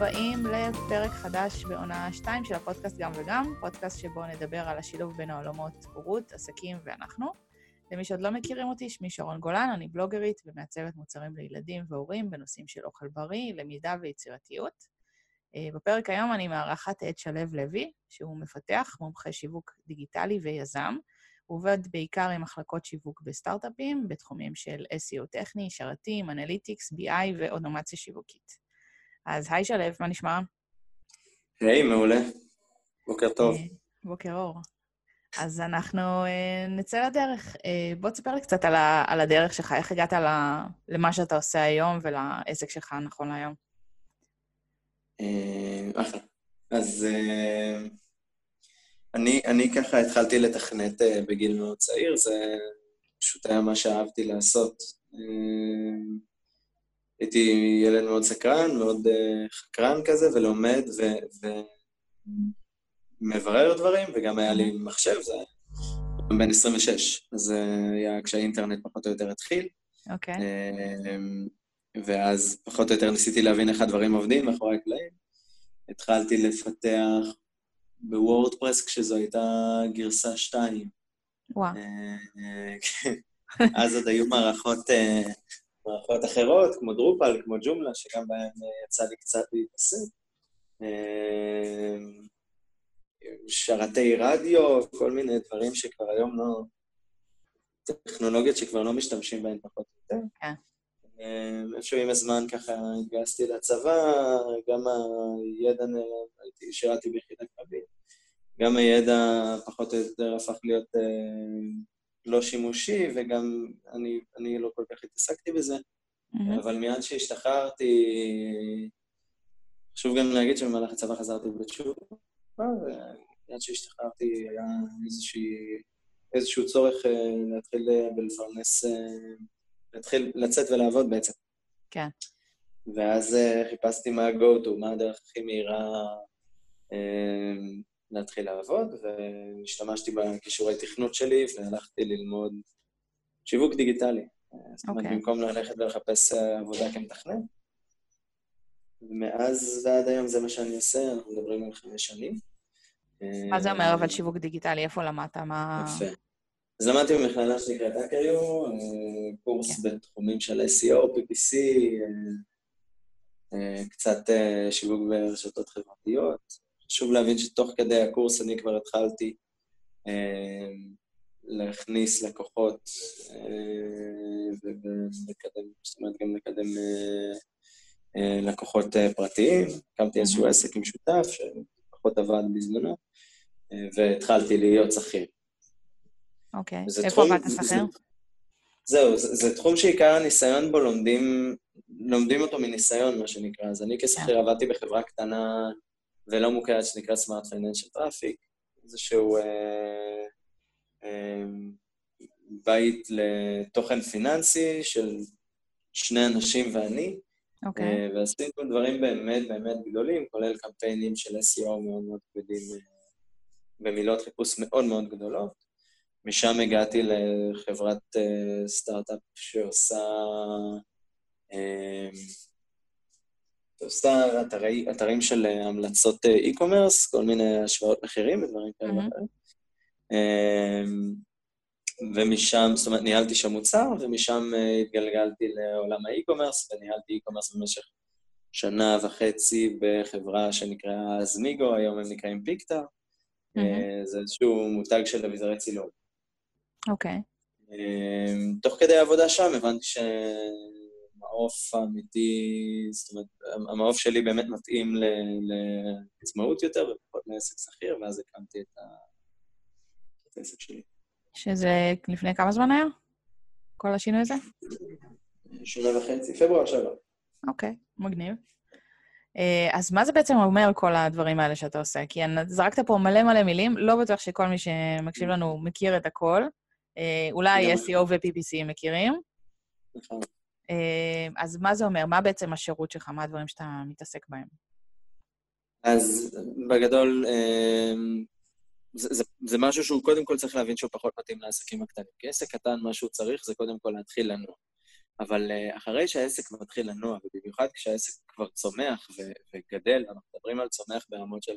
הבאים לפרק חדש בעונה 2 של הפודקאסט גם וגם, פודקאסט שבו נדבר על השילוב בין העולמות הורות, עסקים ואנחנו. למי שעוד לא מכירים אותי, שמי שרון גולן, אני בלוגרית ומעצבת מוצרים לילדים והורים בנושאים של אוכל בריא, למידה ויצירתיות. אה, בפרק היום אני מארחת את שלו לוי, שהוא מפתח, מומחה שיווק דיגיטלי ויזם. הוא עובד בעיקר עם מחלקות שיווק בסטארט-אפים, בתחומים של SEO טכני, שרתים, אנליטיקס, BI ואוטומציה שיווקית. אז היי שלו, מה נשמע? היי, hey, מעולה. בוקר טוב. אה, בוקר אור. אז אנחנו uh, נצא לדרך. Uh, בוא תספר לי קצת על, ה, על הדרך שלך, איך הגעת ל, למה שאתה עושה היום ולעסק שלך נכון להיום. אחלה. אז uh, אני, אני ככה התחלתי לתכנת uh, בגיל מאוד צעיר, זה פשוט היה מה שאהבתי לעשות. הייתי ילד מאוד סקרן, מאוד uh, חקרן כזה, ולומד ומברר דברים, וגם היה לי מחשב, זה היה בן 26, אז זה היה כשהאינטרנט פחות או יותר התחיל. אוקיי. Okay. Uh, ואז פחות או יותר ניסיתי להבין איך הדברים עובדים מאחורי הקלעים. התחלתי לפתח בוורדפרס כשזו הייתה גרסה 2. וואו. כן. אז עוד היו מערכות מערכות אחרות, כמו דרופל, כמו ג'ומלה, שגם בהן אה, יצא לי קצת להתעסק. אה, שרתי רדיו, כל מיני דברים שכבר היום לא... טכנולוגיות שכבר לא משתמשים בהן פחות או יותר. כן. אה, איפשהו עם הזמן ככה התגייסתי לצבא, גם הידע, הייתי, שירתי ביחידה קרבית, גם הידע פחות או יותר הפך להיות לא שימושי, וגם אני, אני לא כל כך התעסקתי בזה. Mm-hmm. אבל מיד שהשתחררתי, חשוב גם להגיד שבמהלך הצבא חזרתי בתשובה, ומיד שהשתחררתי היה איזושהי, איזשהו צורך אה, להתחיל אה, ולפרנס, אה, להתחיל לצאת ולעבוד בעצם. כן. ואז חיפשתי מה ה-go-to, מה הדרך הכי מהירה להתחיל לעבוד, והשתמשתי בכישורי תכנות שלי והלכתי ללמוד שיווק דיגיטלי. זאת אומרת. אוקיי. במקום ללכת ולחפש אה, עבודה כמתכנן. ומאז ועד היום זה מה שאני עושה, אנחנו מדברים על חמש שנים. מה זה אומר אבל שיווק דיגיטלי? איפה למדת? מה... יפה. אז למדתי במכללה שנקראת אקריו, אה, קורס. כן. בתחומים של SEO, PPC, אה, קצת שיווק ברשתות חברתיות. חשוב להבין שתוך כדי הקורס אני כבר התחלתי להכניס לקוחות אה, ולקדם, זאת אומרת, גם לקדם אה, אה, לקוחות פרטיים. הקמתי איזשהו עסק משותף, שפחות עבד בזמנו, והתחלתי להיות שכיר. אוקיי. איפה עבדת שכיר? זהו, זה, זה תחום שעיקר הניסיון בו לומדים, לומדים אותו מניסיון, מה שנקרא. אז אני כשכיר עבדתי בחברה קטנה ולא מוכרת שנקרא Smart Financial Traffic, איזשהו אה, אמ, בית לתוכן פיננסי של שני אנשים ואני, okay. אוקיי. אה, ועשינו דברים באמת באמת גדולים, כולל קמפיינים של SEO מאוד מאוד כבדים אה, במילות חיפוש מאוד מאוד גדולות. משם הגעתי לחברת uh, סטארט-אפ שעושה... עושה אתרי, אתרים של המלצות e-commerce, כל מיני השוואות מחירים ודברים כאלה. Mm-hmm. ומשם, זאת אומרת, ניהלתי שם מוצר, ומשם אה, התגלגלתי לעולם ה e-commerce, וניהלתי e-commerce במשך שנה וחצי בחברה שנקראה זמיגו, היום הם נקראים פיקטר. Mm-hmm. זה איזשהו מותג של אביזרי צילום. אוקיי. Okay. אמ, תוך כדי העבודה שם הבנתי שהמעוף האמיתי, זאת אומרת, המעוף שלי באמת מתאים לעצמאות יותר ופחות לעסק שכיר, ואז הקמתי את ה... העסק שלי. שזה לפני כמה זמן היה? כל השינוי הזה? שנה וחצי, פברואר שעבר. אוקיי, מגניב. אה, אז מה זה בעצם אומר כל הדברים האלה שאתה עושה? כי זרקת פה מלא מלא מילים, לא בטוח שכל מי שמקשיב לנו מכיר את הכל. אה, אולי SEO ו-PPC מכירים. נכון. אה, אז מה זה אומר? מה בעצם השירות שלך? מה הדברים שאתה מתעסק בהם? אז בגדול, זה, זה, זה משהו שהוא קודם כל צריך להבין שהוא פחות מתאים לעסקים הקטנים. כי עסק קטן, מה שהוא צריך זה קודם כל להתחיל לנוע. אבל uh, אחרי שהעסק מתחיל לנוע, ובמיוחד כשהעסק כבר צומח ו- וגדל, אנחנו מדברים על צומח ברמות של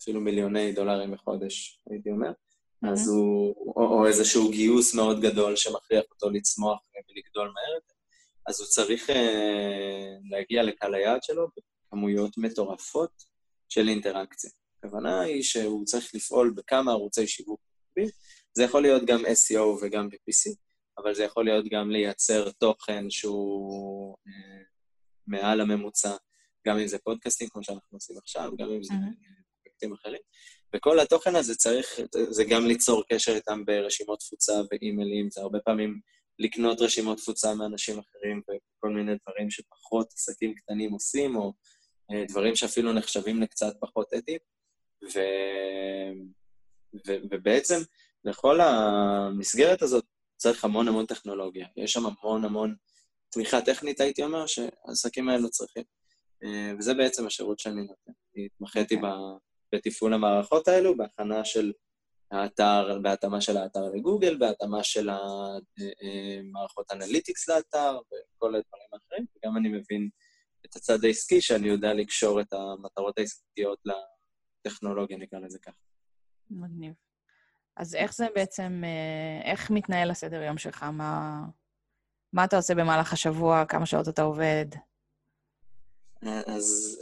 אפילו מיליוני דולרים בחודש, הייתי אומר. אז הוא, או, או איזשהו גיוס מאוד גדול שמכריח אותו לצמוח ולגדול מהר, אז הוא צריך uh, להגיע לקהל היעד שלו בכמויות מטורפות של אינטראקציה. הכוונה היא שהוא צריך לפעול בכמה ערוצי שיווק. זה יכול להיות גם SEO וגם PPC, אבל זה יכול להיות גם לייצר תוכן שהוא אה, מעל הממוצע, גם אם זה פודקאסטים, כמו שאנחנו עושים עכשיו, גם אם זה פרויקטים אחרים. וכל התוכן הזה צריך, זה גם ליצור קשר איתם ברשימות תפוצה ואימיילים, זה הרבה פעמים לקנות רשימות תפוצה מאנשים אחרים וכל מיני דברים שפחות עסקים קטנים עושים, או אה, דברים שאפילו נחשבים לקצת פחות אתיים. ו... ו... ובעצם לכל המסגרת הזאת צריך המון המון טכנולוגיה. יש שם המון המון תמיכה טכנית, הייתי אומר, שהעסקים האלו צריכים. אה, וזה בעצם השירות שאני נותן. התמחיתי okay. בתפעול המערכות האלו, בהכנה של האתר, בהתאמה של האתר לגוגל, בהתאמה של המערכות אה, אה, אנליטיקס לאתר, וכל הדברים האחרים, וגם אני מבין את הצד העסקי, שאני יודע לקשור את המטרות העסקיות לטכנולוגיה, נקרא לזה ככה. מגניב. אז איך זה בעצם, אה, איך מתנהל הסדר יום שלך? מה, מה אתה עושה במהלך השבוע? כמה שעות אתה עובד? אז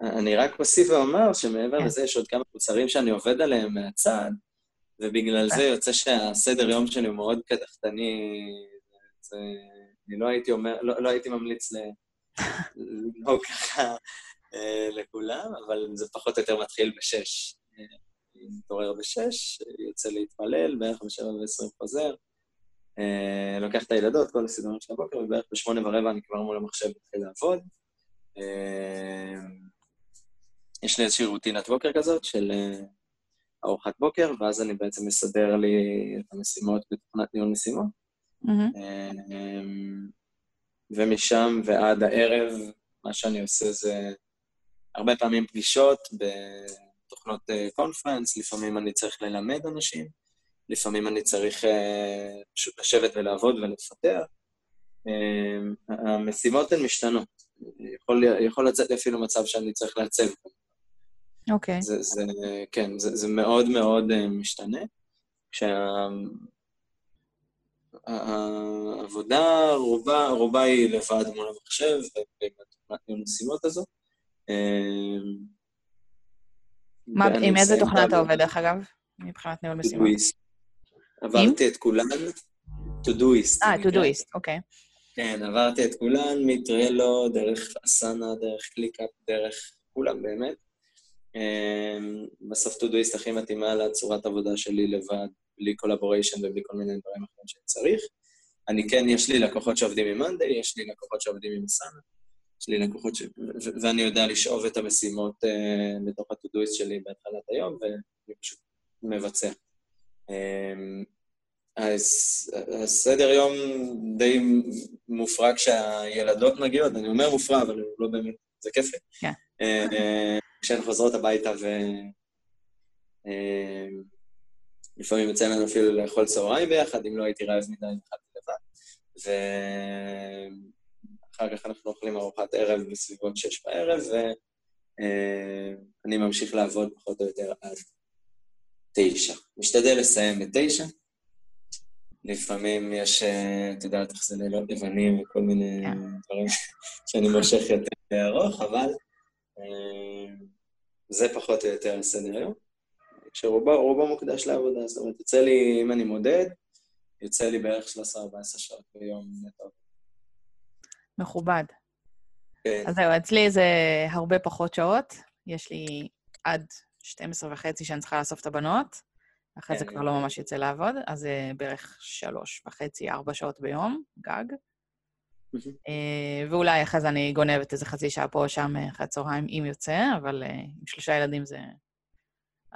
אני רק אוסיף ואומר שמעבר כן. לזה יש עוד כמה מוצרים שאני עובד עליהם מהצד, ובגלל זה יוצא שהסדר יום שלי הוא מאוד קדחתני. זה, אני לא הייתי אומר, לא, לא הייתי ממליץ לנהוג ככה אה, לכולם, אבל זה פחות או יותר מתחיל בשש. מתעורר בשש, יוצא להתפלל, בערך בשבע ועשרים חוזר, אה, לוקח את הילדות, כל הסדרות של הבוקר, ובערך בשמונה ורבע אני כבר מול המחשב מתחיל לעבוד. אה, יש לי איזושהי רוטינת בוקר כזאת של אה, ארוחת בוקר, ואז אני בעצם מסדר לי את המשימות בתוכנת ניהול משימות. Mm-hmm. ומשם ועד הערב, מה שאני עושה זה הרבה פעמים פגישות תוכנות קונפרנס, אה, לפעמים אני צריך ללמד אנשים, לפעמים אני צריך uh, פשוט לשבת ולעבוד ולפתח. Uh, המשימות הן משתנות. יכול, יכול לצאת אפילו מצב שאני צריך לעצב. אוקיי. Okay. זה, זה, כן, זה, זה מאוד מאוד uh, משתנה. כשהעבודה, רובה, רובה היא לבד מול המחשב ועם המשימות הזו. עם איזה תוכנה אתה עובד, דרך אגב? מבחינת ניהול משימות. עברתי את כולן, Todoist. אה, Todoist, אוקיי. כן, עברתי את כולן, מ Trello, דרך Asana, דרך ClickUp, דרך כולם באמת. אמ, בסוף Todoist הכי מתאימה לצורת עבודה שלי לבד, בלי collaboration ובלי כל מיני דברים אחרים שאני צריך. אני כן, יש לי לקוחות שעובדים עם Monday, יש לי לקוחות שעובדים עם Asana. יש לי לקוחות ש... ו- ואני יודע לשאוב את המשימות uh, לתוך ה Todoist שלי בהתחלת היום, ואני פשוט מבצע. Um, אז הסדר יום די מופרע כשהילדות מגיעות, אני אומר מופרע, אבל לא באמת, זה כיף לי. כן. אה, כשהן חוזרות הביתה ו... לפעמים יוצא לנו אפילו לאכול צהריים ביחד, אם לא הייתי רעב מדי, אכלתי לבד. ו... אחר כך אנחנו אוכלים ארוחת ערב בסביבות שש בערב, ואני ממשיך לעבוד פחות או יותר עד תשע. משתדל לסיים בתשע. לפעמים יש, את יודעת איך זה לילות לבנים וכל מיני כן. דברים שאני מושך יותר ארוך, אבל אה, זה פחות או יותר הסדר היום. שרובו מוקדש לעבודה, זאת אומרת, יוצא לי, אם אני מודד, יוצא לי בערך 13-14 שעות ביום נטו. מכובד. כן. אז זהו, אצלי זה הרבה פחות שעות. יש לי עד 12 וחצי שאני צריכה לאסוף את הבנות, אחרי כן. זה כבר לא ממש יוצא לעבוד, אז זה בערך שלוש וחצי, ארבע שעות ביום, גג. אה, ואולי אחרי זה אני גונבת איזה חצי שעה פה או שם אחרי הצהריים, אם יוצא, אבל אה, עם שלושה ילדים זה...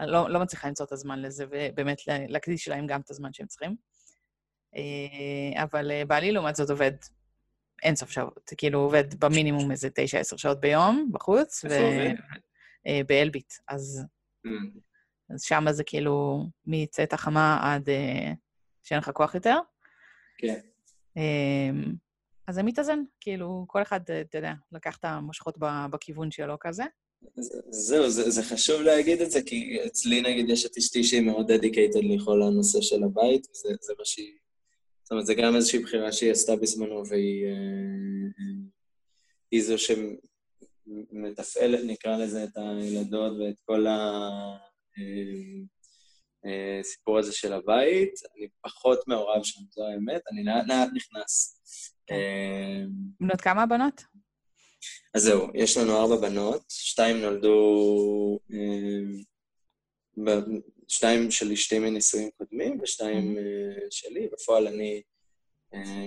לא, לא מצליחה למצוא את הזמן לזה, ובאמת להקדיש להם גם את הזמן שהם צריכים. אה, אבל בעלי, לעומת זאת, עובד אין סוף שעות, כאילו עובד במינימום איזה תשע, עשר שעות ביום בחוץ. איפה עובד? אה, באלביט, אז... Mm. אז שם זה כאילו מצאת החמה עד שאין לך כוח יותר. כן. אז זה מתאזן, כאילו, כל אחד, אתה יודע, לקח את המושכות בכיוון שלו כזה. זהו, זה, זה חשוב להגיד את זה, כי אצלי נגיד יש את אשתי שהיא מאוד דדיקייטד לכל הנושא של הבית, וזה זה מה שהיא... זאת אומרת, זה גם איזושהי בחירה שהיא עשתה בזמנו, והיא אה, היא זו שמתפעלת, נקרא לזה, את הילדות ואת כל הסיפור אה, אה, הזה של הבית. אני פחות מעורב שם, זו האמת, אני לאט לאט נכנס. כן. בנות כמה הבנות? אז זהו, יש לנו ארבע בנות, שתיים נולדו, שתיים של אשתי מנישואים קודמים ושתיים mm-hmm. שלי. בפועל אני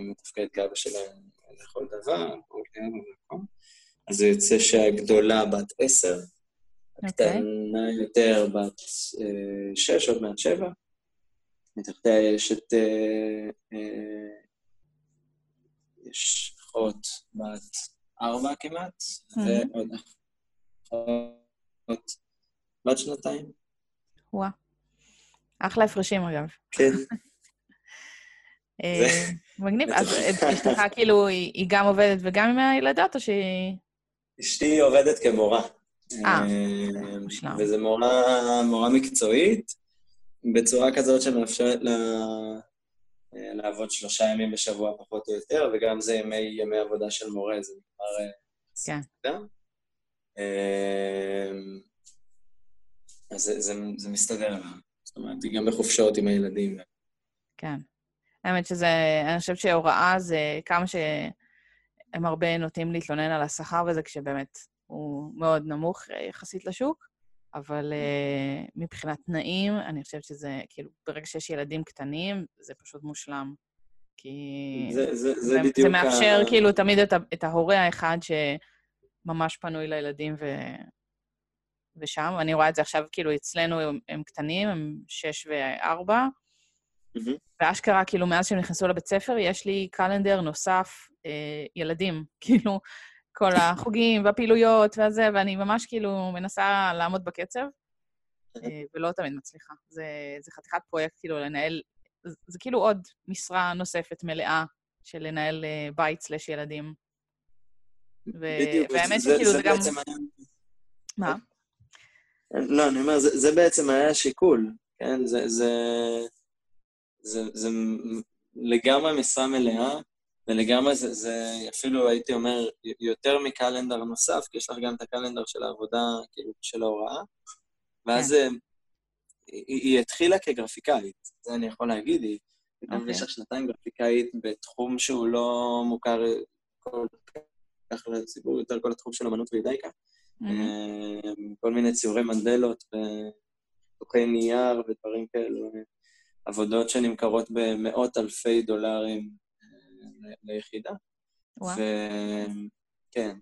מתפקד כאבא שלהם לכל דבר, אז זה יוצא שהגדולה בת עשר. הקטנה יותר בת שש, עוד מעט שבע. מתחתיה יש את... יש אחות בת ארבע כמעט, ועוד אחות בת שנתיים. וואה. אחלה הפרשים, אגב. כן. אה, מגניב. אז אשתך, כאילו, היא גם עובדת וגם עם הילדות, או שהיא... אשתי עובדת כמורה. אה, אה מושלם. וזו מורה מקצועית, בצורה כזאת שמאפשרת לה אה, לעבוד שלושה ימים בשבוע פחות או יותר, וגם זה ימי, ימי עבודה של מורה, זה נגמר... כן. אז זה, זה, זה מסתדר זאת אומרת, היא גם בחופשות עם הילדים. כן. האמת שזה, אני חושבת שהוראה זה כמה שהם הרבה נוטים להתלונן על השכר וזה, כשבאמת הוא מאוד נמוך אה, יחסית לשוק, אבל uh, מבחינת תנאים, אני חושבת שזה, כאילו, ברגע שיש ילדים קטנים, זה פשוט מושלם. כי... זה, זה, זה, זה בדיוק... זה מאפשר ה... כאילו תמיד את, את ההורה האחד שממש פנוי לילדים ו... ושם, ואני רואה את זה עכשיו, כאילו, אצלנו הם, הם קטנים, הם שש וארבע, Mm-hmm. ואשכרה, כאילו, מאז שהם נכנסו לבית ספר, יש לי קלנדר נוסף, אה, ילדים, כאילו, כל החוגים והפעילויות והזה, ואני ממש כאילו מנסה לעמוד בקצב, אה, ולא תמיד מצליחה. זה, זה חתיכת פרויקט, כאילו, לנהל, זה, זה כאילו עוד משרה נוספת מלאה של לנהל אה, בית סלש ילדים. ו... בדיוק, והאמת שכאילו זה, זה גם... בעצם... מה? לא, אני אומר, זה, זה בעצם היה השיקול, כן? זה, זה, זה, זה לגמרי משרה מלאה, ולגמרי זה, זה אפילו, הייתי אומר, יותר מקלנדר נוסף, כי יש לך גם את הקלנדר של העבודה, כאילו, של ההוראה, ואז כן. היא, היא התחילה כגרפיקאית, זה אני יכול להגיד, היא גם okay. במשך שנתיים גרפיקאית בתחום שהוא לא מוכר כל כך לציבור, יותר כל התחום של אמנות וידייקה. Mm-hmm. כל מיני ציורי מנדלות ותוכי נייר ודברים כאלו. עבודות שנמכרות במאות אלפי דולרים אה, ליחידה. וואו. וכן,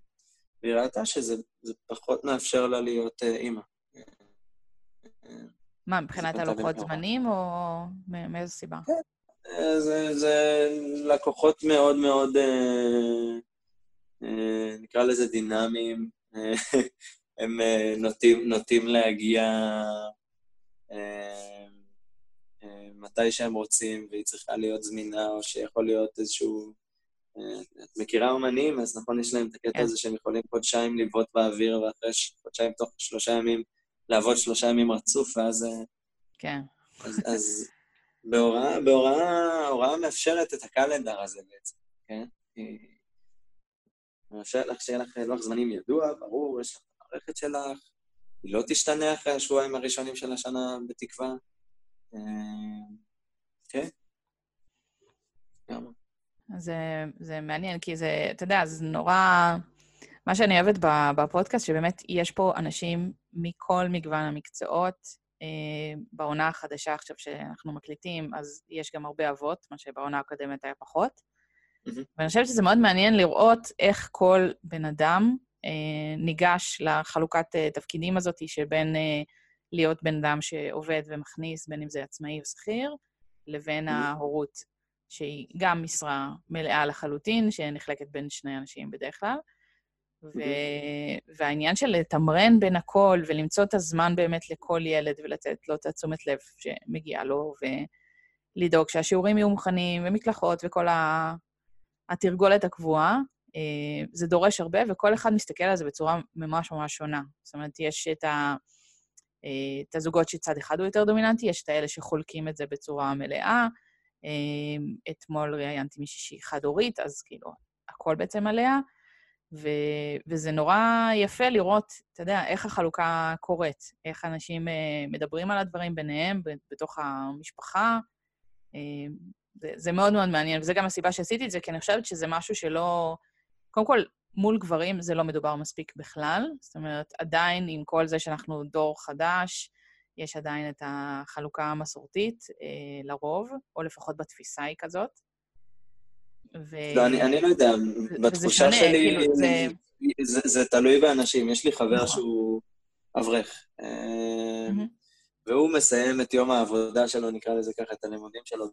והיא ראתה שזה פחות מאפשר לה להיות אה, אימא. מה, מבחינת הלוחות זמנים, או מאיזו סיבה? כן, זה, זה לקוחות מאוד מאוד, נקרא לזה דינמיים. הם נוטים, נוטים להגיע מתי שהם רוצים, והיא צריכה להיות זמינה, או שיכול להיות איזשהו... אה, את מכירה אומנים, אז נכון, יש להם את הקטע כן. הזה שהם יכולים חודשיים לבעוט באוויר, ואחרי חודשיים, תוך שלושה ימים, לעבוד שלושה ימים רצוף, ואז... אה, כן. אז, אז בהוראה, בהוראה, ההוראה מאפשרת את הקלנדר הזה בעצם, כן? מאפשרת לך שיהיה לך לוח זמנים ידוע, ברור, יש לך את המערכת שלך, היא לא תשתנה אחרי השבועיים הראשונים של השנה, בתקווה. אה, כן. זה, זה מעניין, כי זה, אתה יודע, זה נורא... מה שאני אוהבת בפודקאסט, שבאמת יש פה אנשים מכל מגוון המקצועות. אה, בעונה החדשה עכשיו שאנחנו מקליטים, אז יש גם הרבה אבות, מה שבעונה הקודמת היה פחות. Mm-hmm. ואני חושבת שזה מאוד מעניין לראות איך כל בן אדם אה, ניגש לחלוקת אה, תפקידים הזאת, שבין אה, להיות בן אדם שעובד ומכניס, בין אם זה עצמאי או שכיר, לבין mm-hmm. ההורות, שהיא גם משרה מלאה לחלוטין, שנחלקת בין שני אנשים בדרך כלל. ו... Mm-hmm. והעניין של לתמרן בין הכל ולמצוא את הזמן באמת לכל ילד ולתת לו את התשומת לב שמגיעה לו, ו... לדאוג שהשיעורים יהיו מוכנים, ומקלחות וכל התרגולת הקבועה. אה, זה דורש הרבה, וכל אחד מסתכל על זה בצורה ממש ממש שונה. זאת אומרת, יש את, ה, את הזוגות שצד אחד הוא יותר דומיננטי, יש את האלה שחולקים את זה בצורה מלאה. אה, אתמול ראיינתי מישהי שהיא חד-הורית, אז כאילו, הכל בעצם עליה. ו, וזה נורא יפה לראות, אתה יודע, איך החלוקה קורית, איך אנשים מדברים על הדברים ביניהם, בתוך המשפחה. זה, זה מאוד מאוד מעניין, וזו גם הסיבה שעשיתי את זה, כי אני חושבת שזה משהו שלא... קודם כל, מול גברים זה לא מדובר מספיק בכלל. זאת אומרת, עדיין, עם כל זה שאנחנו דור חדש, יש עדיין את החלוקה המסורתית, אה, לרוב, או לפחות בתפיסה היא כזאת. ו... לא, אני, אני לא יודע, בתחושה שלי, כאילו, זה... זה, זה תלוי באנשים. יש לי חבר נכון. שהוא אברך, mm-hmm. והוא מסיים את יום העבודה שלו, נקרא לזה ככה, את הלימודים שלו,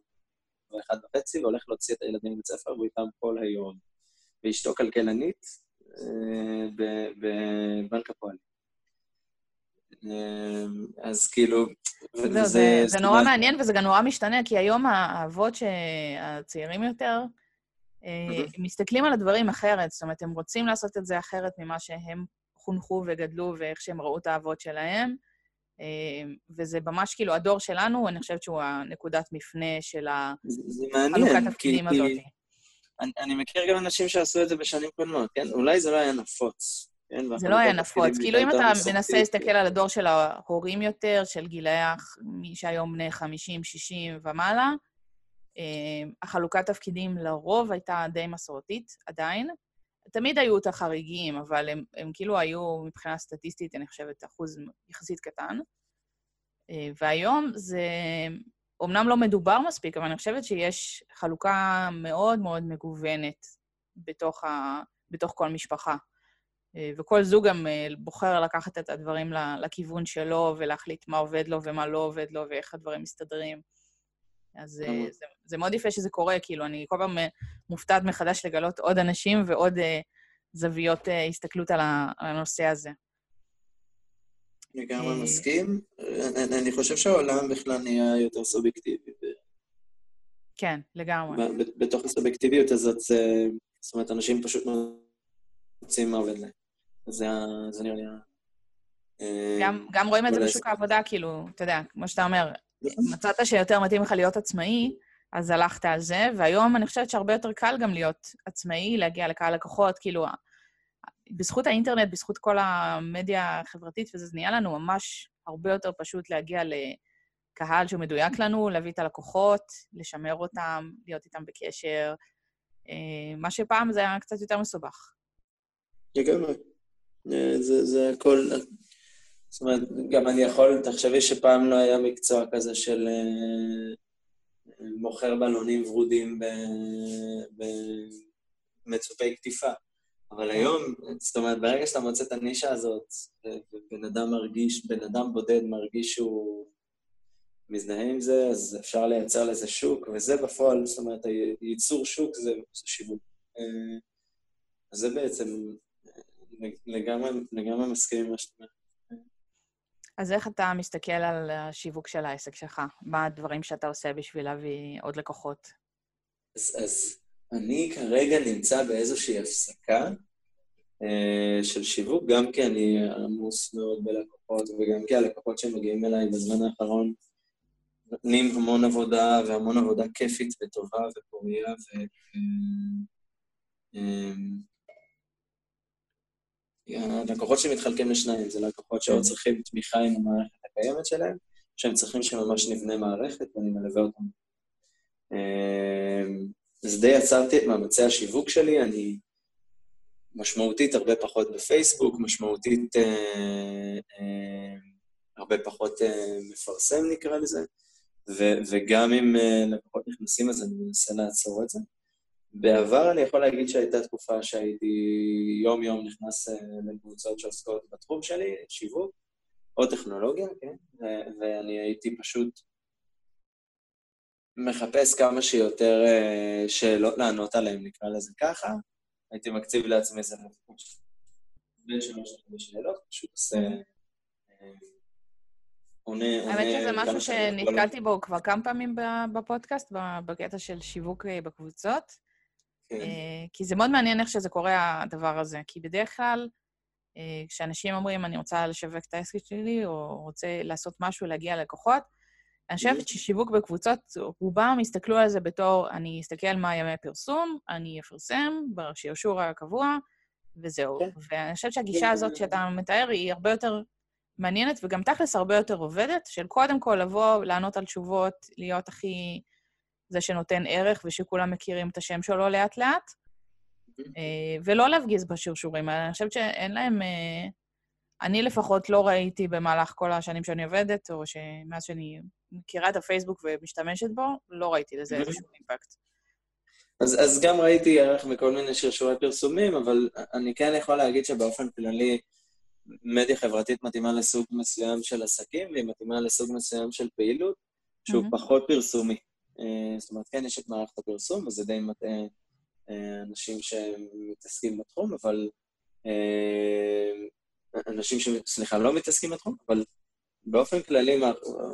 באחד וחצי, והולך להוציא את הילדים מבית ספר, והוא איתם כל היום. ואשתו כלכלנית אה, בבנק הפועלים. אה, אז כאילו... זה, זה, זה נורא מעניין וזה גם נורא משתנה, כי היום האבות הצעירים יותר, אה, מסתכלים על הדברים אחרת, זאת אומרת, הם רוצים לעשות את זה אחרת ממה שהם חונכו וגדלו ואיך שהם ראו את האבות שלהם. וזה ממש כאילו, הדור שלנו, אני חושבת שהוא הנקודת מפנה של החלוקת התפקידים הזאת. אני, אני מכיר גם אנשים שעשו את זה בשנים קודמות, כן? אולי זה לא היה נפוץ. כן? זה לא היה נפוץ. כאילו, אם אתה מנסה להסתכל על הדור של ההורים יותר, של גילאי מי שהיום בני 50, 60 ומעלה, אה, החלוקת תפקידים לרוב הייתה די מסורתית, עדיין. תמיד היו את החריגים, אבל הם, הם כאילו היו, מבחינה סטטיסטית, אני חושבת, אחוז יחסית קטן. אה, והיום זה אומנם לא מדובר מספיק, אבל אני חושבת שיש חלוקה מאוד מאוד מגוונת בתוך, ה... בתוך כל משפחה. אה, וכל זוג גם אה, בוחר לקחת את הדברים לכיוון שלו ולהחליט מה עובד לו ומה לא עובד לו ואיך הדברים מסתדרים. אז אה, זה, זה מאוד יפה שזה קורה, כאילו, אני כל פעם מופתעת מחדש לגלות עוד אנשים ועוד זוויות הסתכלות על הנושא הזה. לגמרי אה, מסכים. אני חושב שהעולם בכלל נהיה יותר סובייקטיבי. כן, לגמרי. בתוך הסובייקטיביות הזאת, זאת אומרת, אנשים פשוט מוצאים מה עובד להם. זה נראה לי... אה, גם רואים את זה בשוק העבודה, כאילו, אתה יודע, כמו שאתה אומר, נכון. מצאת שיותר מתאים לך להיות עצמאי, אז הלכת על זה, והיום אני חושבת שהרבה יותר קל גם להיות עצמאי, להגיע לקהל לקוחות, כאילו, בזכות האינטרנט, בזכות כל המדיה החברתית, וזה נהיה לנו ממש הרבה יותר פשוט להגיע לקהל שהוא מדויק לנו, להביא את הלקוחות, לשמר אותם, להיות איתם בקשר, אה, מה שפעם זה היה קצת יותר מסובך. לגמרי. אה, זה, זה הכל... זאת אומרת, גם אני יכול, תחשבי שפעם לא היה מקצוע כזה של אה, מוכר בלונים ורודים במצופי קטיפה. אבל היום, זאת אומרת, ברגע שאתה מוצא את הנישה הזאת, ובן אדם מרגיש, בן אדם בודד מרגיש שהוא מזדהה עם זה, אז אפשר לייצר לזה שוק, וזה בפועל, זאת אומרת, ייצור שוק זה, זה שיווק. אה, אז זה בעצם לגמרי, לגמרי מסכים עם מה שאתה אומר. אז איך אתה מסתכל על השיווק של העסק שלך? מה הדברים שאתה עושה בשביל להביא עוד לקוחות? אז, אז אני כרגע נמצא באיזושהי הפסקה אה, של שיווק, גם כי אני עמוס מאוד בלקוחות, וגם כי הלקוחות שמגיעים אליי בזמן האחרון נותנים המון עבודה, והמון עבודה כיפית וטובה ופוריה, ו... אה, אה, הלקוחות שמתחלקים לשניים, זה לקוחות שעוד צריכים תמיכה עם המערכת הקיימת שלהם, שהם צריכים שממש נבנה מערכת ואני מלווה אותם. אז די עצרתי את מאמצי השיווק שלי, אני משמעותית הרבה פחות בפייסבוק, משמעותית אה, אה, הרבה פחות אה, מפרסם נקרא לזה, ו- וגם אם אה, לקוחות נכנסים אז אני מנסה לעצור את זה. בעבר אני יכול להגיד שהייתה תקופה שהייתי יום-יום נכנס אה, לקבוצות שעוסקות בתחום שלי, שיווק או טכנולוגיה, כן? ו- ואני הייתי פשוט מחפש כמה שיותר אה, שאלות לענות עליהן, נקרא לזה ככה. הייתי מקציב לעצמי איזה בין שלוש שאלות, פשוט עושה... אה, עונה... האמת שזה משהו שנתקלתי בו כבר כמה פעמים בפודקאסט, בקטע של שיווק בקבוצות. כן. כי זה מאוד מעניין איך שזה קורה, הדבר הזה. כי בדרך כלל, כשאנשים אומרים, אני רוצה לשווק את העסק שלי, או רוצה לעשות משהו, להגיע ללקוחות, אני חושבת ששיווק בקבוצות, רובם הסתכלו על זה בתור, אני אסתכל מה ימי פרסום, אני אפרסם בשרשור הקבוע, וזהו. כן. ואני חושבת שהגישה כן. הזאת שאתה מתאר היא הרבה יותר מעניינת, וגם תכלס הרבה יותר עובדת, של קודם כל לבוא, לענות על תשובות, להיות הכי זה שנותן ערך ושכולם מכירים את השם שלו לאט-לאט, אה, ולא להפגיז בשרשורים האלה. אני חושבת שאין להם... אה, אני לפחות לא ראיתי במהלך כל השנים שאני עובדת, או שמאז שאני מכירה את הפייסבוק ומשתמשת בו, לא ראיתי לזה איזשהו אימפקט. אז, אז גם ראיתי ערך בכל מיני שרשורי פרסומים, אבל אני כן יכול להגיד שבאופן כללי, מדיה חברתית מתאימה לסוג מסוים של עסקים, והיא מתאימה לסוג מסוים של פעילות, שהוא mm-hmm. פחות פרסומי. אה, זאת אומרת, כן, יש את מערכת הפרסום, וזה די מטעה אה, אנשים שמתעסקים בתחום, אבל... אה, אנשים ש... סליחה, לא מתעסקים בתחום, אבל באופן כללי,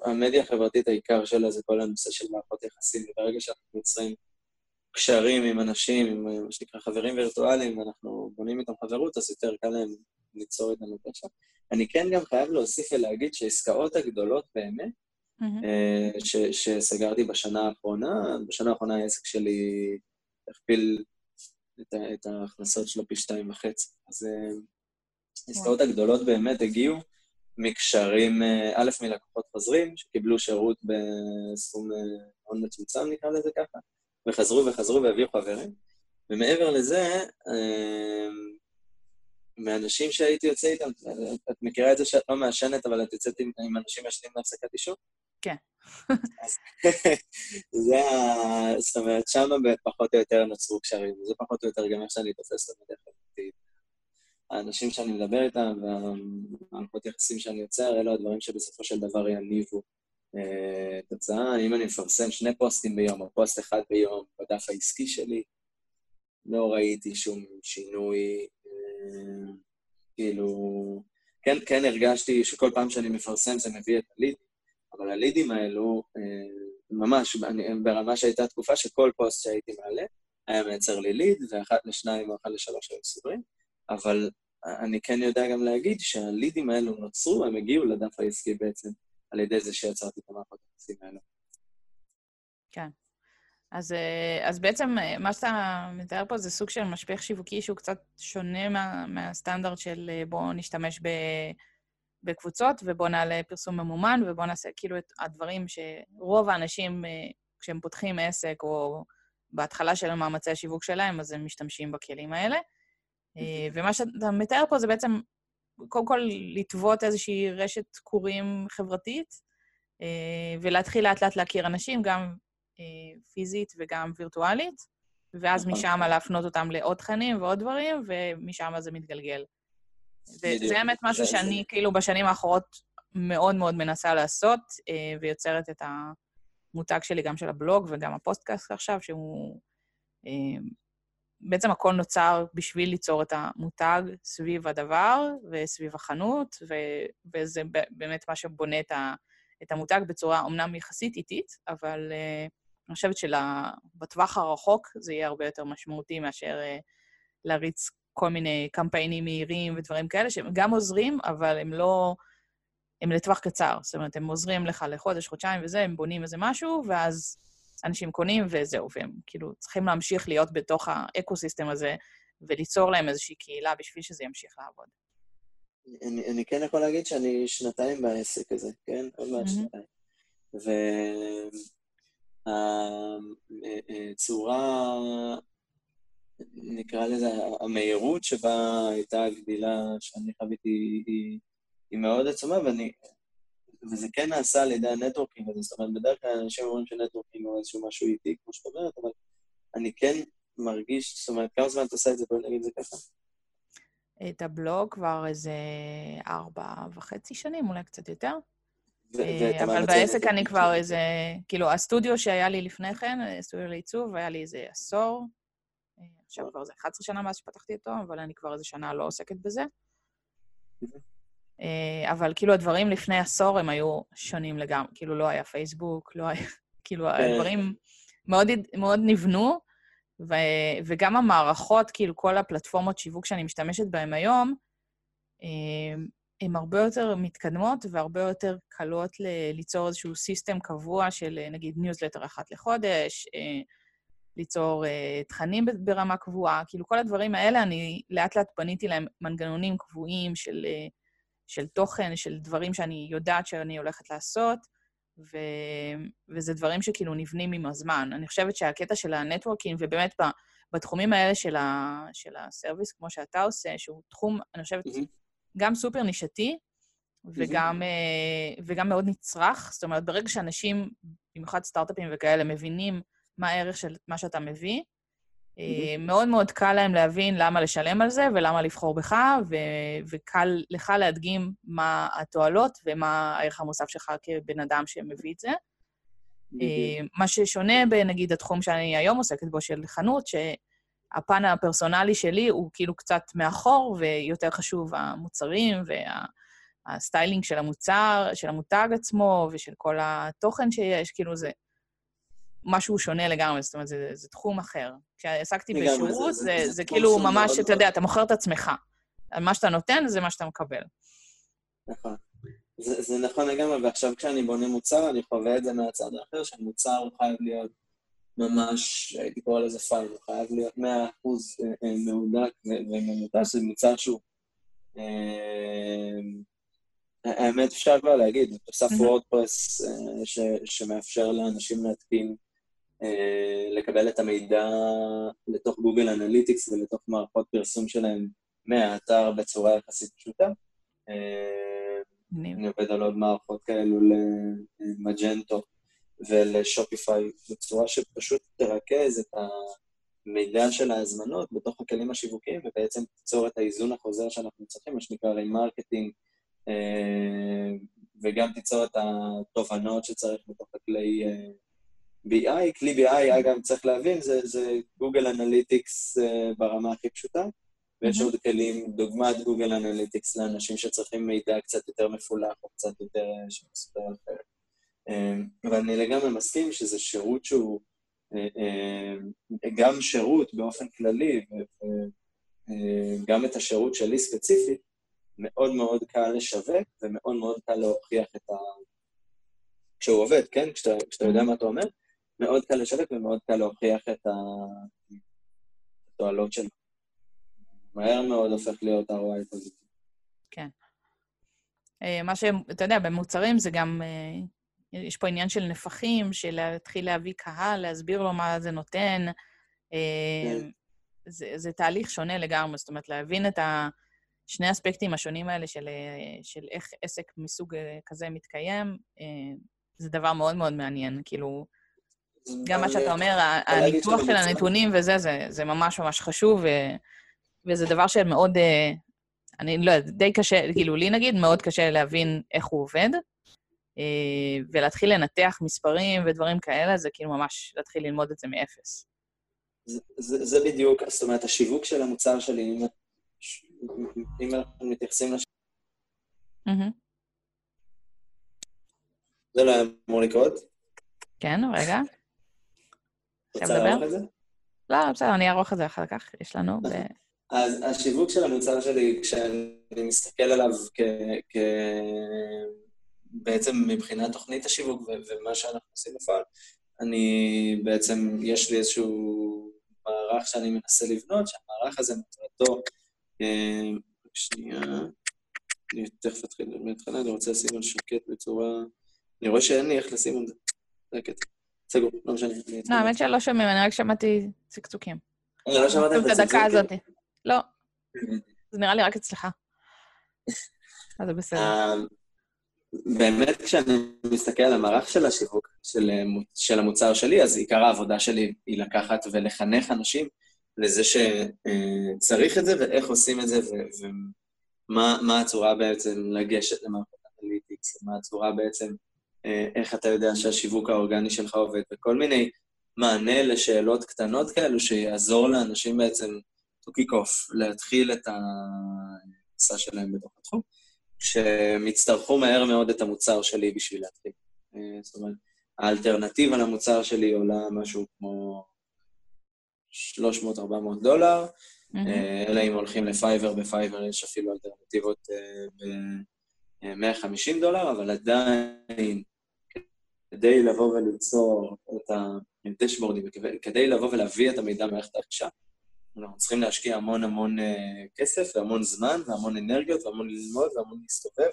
המדיה החברתית, העיקר שלה זה כל הנושא של מערכות יחסים, וברגע שאנחנו יוצרים קשרים עם אנשים, עם מה שנקרא חברים וירטואליים, ואנחנו בונים איתם חברות, אז יותר קל להם ליצור איתנו קשר. אני כן גם חייב להוסיף ולהגיד שהעסקאות הגדולות באמת, mm-hmm. ש, שסגרתי בשנה האחרונה, בשנה האחרונה העסק שלי הכפיל את, את ההכנסות שלו פי שתיים וחצי. אז אה, העסקאות הגדולות באמת הגיעו מקשרים, אה, א', מלקוחות חוזרים, שקיבלו שירות בסכום מאוד מצומצם, נקרא לזה ככה, וחזרו וחזרו והביאו חברים. ומעבר לזה, מאנשים שהייתי יוצא איתם, את מכירה את זה שאת לא מעשנת, אבל את יוצאת עם, עם אנשים מעשנים להפסקת עישון? כן. זה ה... זאת אומרת, שם פחות או יותר נוצרו קשרים, זה פחות או יותר גם איך שאני תופס את המדע. האנשים שאני מדבר איתם והמערכות יחסים שאני יוצר, אלו הדברים שבסופו של דבר יניבו אה, תוצאה. אם אני מפרסם שני פוסטים ביום או פוסט אחד ביום בדף העסקי שלי, לא ראיתי שום שינוי אה, כאילו, כן, כן הרגשתי שכל פעם שאני מפרסם זה מביא את הליד, אבל הלידים האלו, אה, ממש, אני, ברמה שהייתה תקופה שכל פוסט שהייתי מעלה, היה מייצר לי ליד, ואחת לשניים או אחת לשלוש היו סוגרים, אבל אני כן יודע גם להגיד שהלידים האלו נוצרו, הם הגיעו לדף העסקי בעצם, על ידי זה שיצרתי את המערכות היחסים האלו. כן. אז, אה, אז בעצם אה, מה שאתה מתאר פה זה סוג של משפך שיווקי שהוא קצת שונה מה, מהסטנדרט של אה, בואו נשתמש ב, בקבוצות ובואו נעלה פרסום ממומן ובואו נעשה כאילו את הדברים שרוב האנשים, כשהם פותחים עסק או בהתחלה של מאמצי השיווק שלהם, אז הם משתמשים בכלים האלה. ומה שאתה מתאר פה זה בעצם, קודם כל, לטוות איזושהי רשת קורים חברתית, ולהתחיל לאט-לאט להכיר אנשים, גם אה, פיזית וגם וירטואלית, ואז נכון. משם להפנות אותם לעוד תכנים ועוד דברים, ומשם זה מתגלגל. וזה באמת משהו שאני, כאילו, בשנים האחרונות מאוד מאוד מנסה לעשות, אה, ויוצרת את המותג שלי, גם של הבלוג וגם הפודקאסט עכשיו, שהוא... בעצם הכל נוצר בשביל ליצור את המותג סביב הדבר וסביב החנות, ו- וזה באמת מה שבונה את, ה- את המותג בצורה אומנם יחסית איטית, אבל uh, אני חושבת שבטווח הרחוק זה יהיה הרבה יותר משמעותי מאשר uh, להריץ כל מיני קמפיינים מהירים ודברים כאלה, שהם גם עוזרים, אבל הם לא... הם לטווח קצר. זאת אומרת, הם עוזרים לך לחודש, חודשיים וזה, הם בונים איזה משהו, ואז אנשים קונים וזהו, והם כאילו צריכים להמשיך להיות בתוך האקו-סיסטם הזה וליצור להם איזושהי קהילה בשביל שזה ימשיך לעבוד. אני, אני כן יכול להגיד שאני שנתיים בעסק הזה, כן? עוד מעט שנתיים. והצורה, נקרא לזה, המהירות שבה הייתה הגדילה שאני חוויתי היא, היא מאוד עצומה, ואני... וזה כן נעשה על ידי ה networking הזה, זאת אומרת, בדרך כלל אנשים אומרים ש networking הוא איזשהו משהו איטי, כמו שאת אומרת, אבל אני כן מרגיש, זאת אומרת, כמה זמן אתה עושה את זה? בואי נגיד את זה ככה. את הבלוג כבר איזה ארבע וחצי שנים, אולי קצת יותר. אה, אבל בעסק אני כבר איזה... כאילו, הסטודיו שהיה לי לפני כן, סטודיו לעיצוב, היה לי איזה עשור. אה, עכשיו כבר איזה 11 שנה מאז שפתחתי אותו, אבל אני כבר איזה שנה לא עוסקת בזה. אה, אבל כאילו הדברים לפני עשור הם היו שונים לגמרי. כאילו לא היה פייסבוק, לא היה... כאילו כן. הדברים מאוד, מאוד נבנו, ו, וגם המערכות, כאילו כל הפלטפורמות שיווק שאני משתמשת בהן היום, הן הרבה יותר מתקדמות והרבה יותר קלות ל- ליצור איזשהו system קבוע של נגיד ניוזלטר אחת לחודש, ליצור תכנים ברמה קבועה, כאילו כל הדברים האלה, אני לאט לאט בניתי להם מנגנונים קבועים של, uh, של תוכן, של דברים שאני יודעת שאני הולכת לעשות, ו, וזה דברים שכאילו נבנים עם הזמן. אני חושבת שהקטע של ה networking, ובאמת בתחומים האלה של, ה, של ה service, כמו שאתה עושה, שהוא תחום, אני חושבת, mm-hmm. גם סופר נישתי, וגם, mm-hmm. וגם מאוד נצרך. זאת אומרת, ברגע שאנשים, במיוחד סטארט-אפים וכאלה, מבינים מה הערך של מה שאתה מביא. Mm-hmm. מאוד מאוד קל להם להבין למה לשלם על זה ולמה לבחור בך, ו- וקל לך להדגים מה התועלות ומה הערך המוסף שלך כבן אדם שמביא את זה. Mm-hmm. מה ששונה בנגיד התחום שאני היום עוסקת בו, של חנות, שהפן הפרסונלי שלי הוא כאילו קצת מאחור, ויותר חשוב המוצרים והסטיילינג של המוצר, של המותג עצמו ושל כל התוכן שיש, כאילו זה משהו שונה לגמרי, זאת אומרת, זה, זה תחום אחר. כשעסקתי בשירות, זה, זה, זה, זה כאילו ממש, אתה יודע, אתה מוכר את עצמך. מה שאתה נותן, זה מה שאתה מקבל. נכון. זה, זה נכון לגמרי, ועכשיו כשאני בונה מוצר, אני חווה את זה מהצד האחר, שמוצר חייב להיות ממש, הייתי קורא לזה פיין, הוא חייב להיות 100% אה, אה, מהודק וממותש, זה מוצר שהוא... אה, האמת, אפשר כבר להגיד, תוסף וורדפרס שמאפשר לאנשים להתקין לקבל את המידע לתוך Google Analytics ולתוך מערכות פרסום שלהם מהאתר בצורה יחסית פשוטה. אה, אני עובד על עוד מערכות כאלו ל Magento ול Shopify בצורה שפשוט תרכז את המידע של ההזמנות בתוך הכלים השיווקיים ובעצם תיצור את ההיזון החוזר שאנחנו צריכים, מה שנקרא remarketing, אה, וגם תיצור את התובנות שצריך בתוך הכלי BI, כלי BI, אגב, צריך להבין, זה, זה Google Analytics uh, ברמה הכי פשוטה, ויש mm-hmm. עוד כלים, דוגמת Google Analytics לאנשים שצריכים מידע קצת יותר מפולח או קצת יותר אה, שמסתכל אחרת. Um, ואני לגמרי מסכים שזה שירות שהוא uh, גם שירות באופן כללי, וגם את השירות שלי ספציפית, מאוד מאוד קל לשווק ומאוד מאוד קל להוכיח את ה... כשהוא עובד, כן? כשאתה, כשאתה יודע מה אתה אומר, מאוד קל לשווק ומאוד קל להוכיח את התועלות שלו. מהר מאוד הופך להיות ROI פוזיטיבי. כן. אה, מה שאתה יודע, במוצרים זה גם, אה, יש פה עניין של נפחים, של להתחיל להביא קהל, להסביר לו מה זה נותן. אה, כן. זה, זה תהליך שונה לגמרי, זאת אומרת, להבין את השני האספקטים השונים האלה של, של איך עסק מסוג כזה מתקיים, זה דבר מאוד מאוד מעניין. כאילו, גם מה שאתה אומר, הניתוח של הנתונים וזה, זה, זה ממש ממש חשוב, ו, וזה דבר שמאוד, אה, אני לא יודעת, די קשה, כאילו, לי נגיד, מאוד קשה להבין איך הוא עובד, אה, ולהתחיל לנתח מספרים ודברים כאלה, זה כאילו ממש להתחיל ללמוד את זה מאפס. זה, זה, זה בדיוק, זאת אומרת, השיווק של המוצר שלי, אם, אם אנחנו מתייחסים לש... Mm-hmm. זה לא היה אמור לקרות? כן, רגע. רוצה לערוך את זה? לא, בסדר, אני אערוך את זה אחר כך, יש לנו. אז השיווק של המוצר שלי, כשאני מסתכל עליו כ... כ... בעצם מבחינת תוכנית השיווק ומה שאנחנו עושים בפועל, אני בעצם, יש לי איזשהו מערך שאני מנסה לבנות, שהמערך הזה מטרתו... אה, שנייה, אני תכף אתחיל מההתחלה, אני רוצה לשים על שקט בצורה... אני רואה שאין לי איך לשים על זה. זה הקטע. סגור, לא משנה. לא, האמת שלא שומעים, אני רק שמעתי צקצוקים. אני לא שמעתי את הדקה הזאת. לא. זה נראה לי רק אצלך. אז זה בסדר. אה, באמת, כשאני מסתכל על המערך של השיווק, של, של המוצר שלי, אז עיקר העבודה שלי היא לקחת ולחנך אנשים לזה שצריך את זה ואיך עושים את זה, ומה הצורה בעצם לגשת למערכות אנליטיקס, מה הצורה בעצם אה, איך אתה יודע שהשיווק האורגני שלך עובד, וכל מיני מענה לשאלות קטנות כאלו שיעזור לאנשים בעצם to kick off, להתחיל את המסע שלהם בתוך התחום. שהם יצטרכו מהר מאוד את המוצר שלי בשביל להתחיל. אה, זאת אומרת, האלטרנטיבה למוצר שלי עולה משהו כמו 300-400 דולר, mm-hmm. אלא אם הולכים לפייבר, בפייבר יש אפילו אלטרנטיבות ב-150 דולר, אבל עדיין, כדי לבוא וליצור את הדשבורדים, כדי לבוא ולהביא את המידע ממערכת הרכישה, אנחנו צריכים להשקיע המון המון כסף והמון זמן והמון אנרגיות והמון ללמוד והמון להסתובב.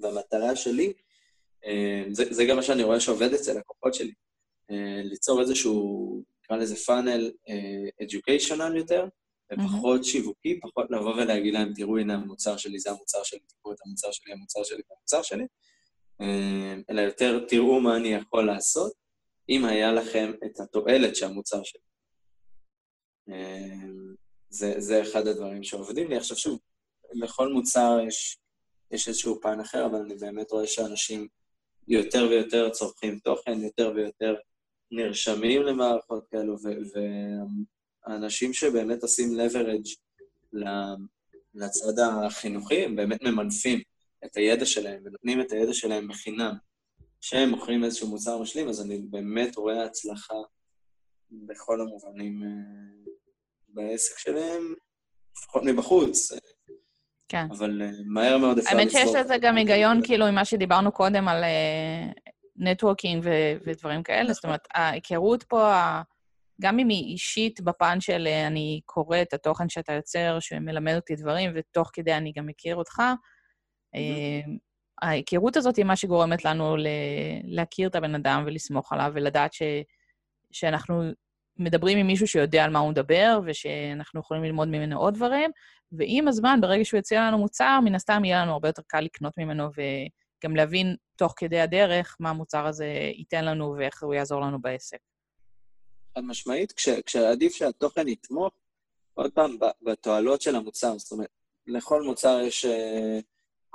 והמטרה שלי, זה, זה גם מה שאני רואה שעובד אצל לקוחות שלי, ליצור איזשהו נקרא לזה פאנל אדיוקיישנל יותר, ופחות שיווקי, פחות לבוא ולהגיד להם, תראו, הנה המוצר שלי, זה המוצר שלי, תראו את המוצר שלי, המוצר שלי והמוצר שלי, אה, אלא יותר, תראו מה אני יכול לעשות, אם היה לכם את התועלת שהמוצר שלי. אה, זה, זה אחד הדברים שעובדים לי. עכשיו שוב, לכל מוצר יש, יש איזשהו פן אחר, אבל אני באמת רואה שאנשים יותר ויותר צורכים תוכן, יותר ויותר נרשמים למערכות כאלו, והאנשים שבאמת עושים leverage לצד החינוכי, הם באמת ממנפים את הידע שלהם ונותנים את הידע שלהם בחינם. כשהם מוכרים איזשהו מוצר משלים, אז אני באמת רואה הצלחה בכל המובנים אה, בעסק שלהם, לפחות מבחוץ. כן. אבל אה, מהר מאוד אפשר לסבור. האמת שיש לזה גם היגיון, כאילו, ממה שדיברנו קודם על אה, נטוורקינג ו- ודברים כאלה. זאת אומרת, ההיכרות פה, גם אם היא אישית בפן של אה, אני קורא את התוכן שאתה יוצר, שמלמד אותי דברים, ותוך כדי אני גם מכיר אותך, mm-hmm. ההיכרות הזאת היא מה שגורמת לנו ל- להכיר את הבן אדם ולסמוך עליו, ולדעת ש- שאנחנו מדברים עם מישהו שיודע על מה הוא מדבר, ושאנחנו יכולים ללמוד ממנו עוד דברים, ועם הזמן, ברגע שהוא יציע לנו מוצר, מן הסתם יהיה לנו הרבה יותר קל לקנות ממנו ו- גם להבין תוך כדי הדרך מה המוצר הזה ייתן לנו ואיך הוא יעזור לנו בעסק. חד משמעית, כש, כשעדיף שהתוכן יתמוך, עוד פעם, בתועלות של המוצר. זאת אומרת, לכל מוצר יש uh,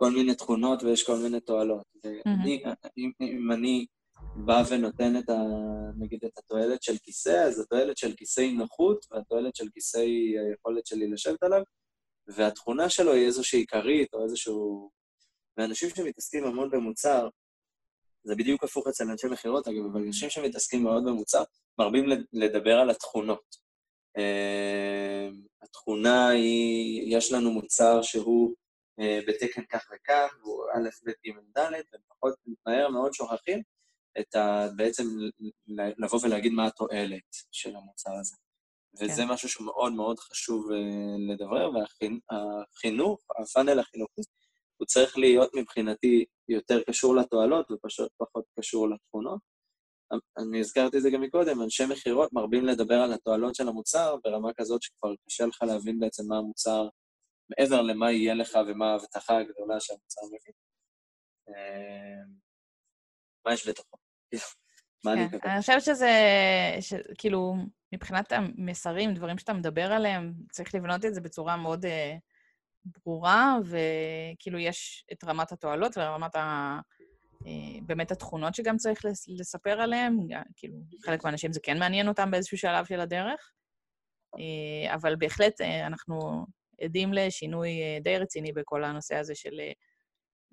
כל מיני תכונות ויש כל מיני תועלות. ואני. אם, אם אני בא ונותן את ה... נגיד את התועלת של כיסא, אז התועלת של כיסא היא נוחות, והתועלת של כיסא היא היכולת שלי לשבת עליו, והתכונה שלו היא איזושהי עיקרית או איזשהו ואנשים שמתעסקים המון במוצר, זה בדיוק הפוך אצל אנשי מכירות, אגב, אבל אנשים שמתעסקים מאוד במוצר, מרבים לדבר על התכונות. Uh, התכונה היא, יש לנו מוצר שהוא בתקן כך וכך, הוא א', ב', ג', ד', ופחות, מהר מאוד שוכחים את ה... בעצם לבוא ולהגיד מה התועלת של המוצר הזה. וזה כן. משהו שהוא מאוד מאוד חשוב uh, לדברר, והחינוך, הפאנל החינוכי, הוא צריך להיות מבחינתי יותר קשור לתועלות ופשוט פחות קשור לתכונות. אני הזכרתי את זה גם מקודם, אנשי מכירות מרבים לדבר על התועלות של המוצר ברמה כזאת שכבר קשה לך להבין בעצם מה המוצר, מעבר למה יהיה לך ומה ההבטחה הגדולה שהמוצר מביא. אה, מה יש בתוכו? מה אני? כן, אני חושבת שזה, כאילו, מבחינת המסרים, דברים שאתה מדבר עליהם, צריך לבנות את זה בצורה מאוד אה, ברורה, וכאילו יש את רמת התועלות ורמת ה... אה, באמת התכונות שגם צריך לספר עליהן, כאילו, חלק מהאנשים זה כן מעניין אותם באיזשהו שלב של הדרך, אה, אבל בהחלט אנחנו עדים לשינוי די רציני בכל הנושא הזה של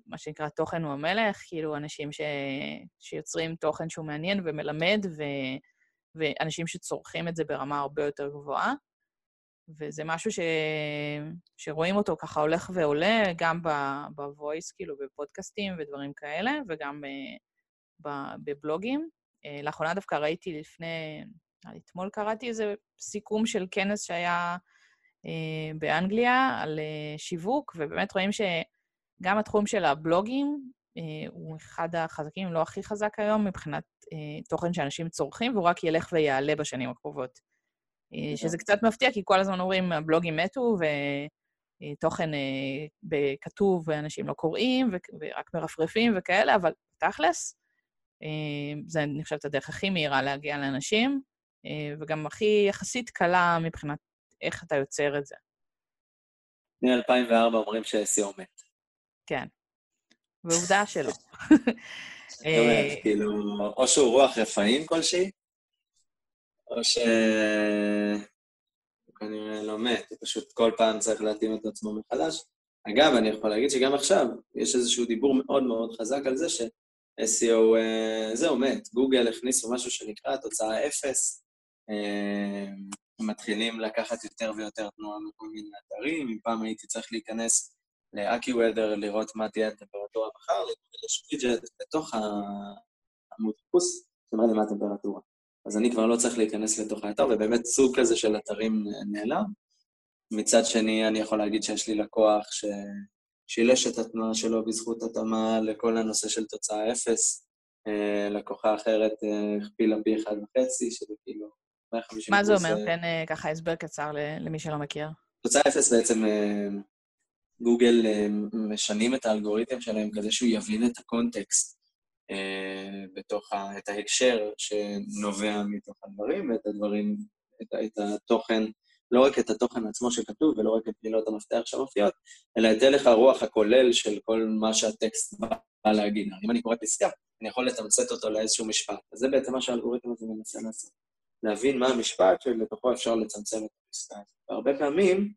מה שנקרא תוכן הוא המלך, כאילו אנשים ש... שיוצרים תוכן שהוא מעניין ומלמד, ו... ואנשים שצורכים את זה ברמה הרבה יותר גבוהה. וזה משהו ש... שרואים אותו ככה הולך ועולה, גם בוויס, כאילו, בפודקאסטים ודברים כאלה, וגם אה, בבלוגים. אה, לאחרונה דווקא ראיתי לפני, אתמול קראתי איזה סיכום של כנס שהיה אה, באנגליה על שיווק, ובאמת רואים שגם התחום של הבלוגים הוא אחד החזקים, אם לא הכי חזק היום, מבחינת תוכן שאנשים צורכים, והוא רק ילך ויעלה בשנים הקרובות. אה, שזה קצת מפתיע, כי כל הזמן אומרים, הבלוגים מתו, ותוכן אה, כתוב ואנשים לא קוראים, ורק מרפרפים וכאלה, אבל תכלס, אה, זה, אני חושבת, הדרך הכי מהירה להגיע לאנשים, וגם הכי יחסית קלה מבחינת איך אתה יוצר את זה. מ-2004 אומרים ש-SEO מת. כן, ועובדה שלא. זאת אומרת, כאילו, או שהוא רוח רפאים כלשהי, או ש... הוא כנראה לא מת, הוא פשוט כל פעם צריך להתאים את עצמו מחדש. אגב, אני יכול להגיד שגם עכשיו יש איזשהו דיבור מאוד מאוד חזק על זה ש-SEO, אה, זהו, מת. גוגל הכניסו משהו שנקרא תוצאה אפס. מתחילים לקחת יותר ויותר תנועה מכל מיני אתרים. אם פעם הייתי צריך להיכנס ל-AccuWeather, לראות מה תהיה הטמפרטורה מחר, יש ווידג'ט בתוך עמוד חיפוש, זאת אומרת מה הטמפרטורה. אז אני כבר לא צריך להיכנס לתוך האתר, ובאמת סוג כזה של אתרים נעלם. מצד שני, אני יכול להגיד שיש לי לקוח ששילש את התנועה שלו בזכות התאמה לכל הנושא של תוצאה אפס. אה, לקוחה אחרת אה, הכפילה פי אחד וחצי, שזה כאילו 150 מה זה אומר? אה, תן ככה הסבר קצר למי שלא מכיר. תוצאה אפס בעצם, גוגל משנים את האלגוריתם שלהם כדי שהוא יבין את הקונטקסט בתוך, ה, את ההקשר שנובע מתוך הדברים, ואת הדברים, את, את התוכן לא רק את התוכן עצמו שכתוב ולא רק את מילות המפתח שמופיעות, אלא את הלך הרוח הכולל של כל מה שהטקסט בא להגיד. אם אני קורא פסקה, אני יכול לתמצת אותו לאיזשהו משפט. אז זה בעצם מה שהאלגוריתם הזה מנסה לעשות. להבין מה המשפט שלתוכו אפשר לצמצם את הפסקה הזאת. והרבה פעמים,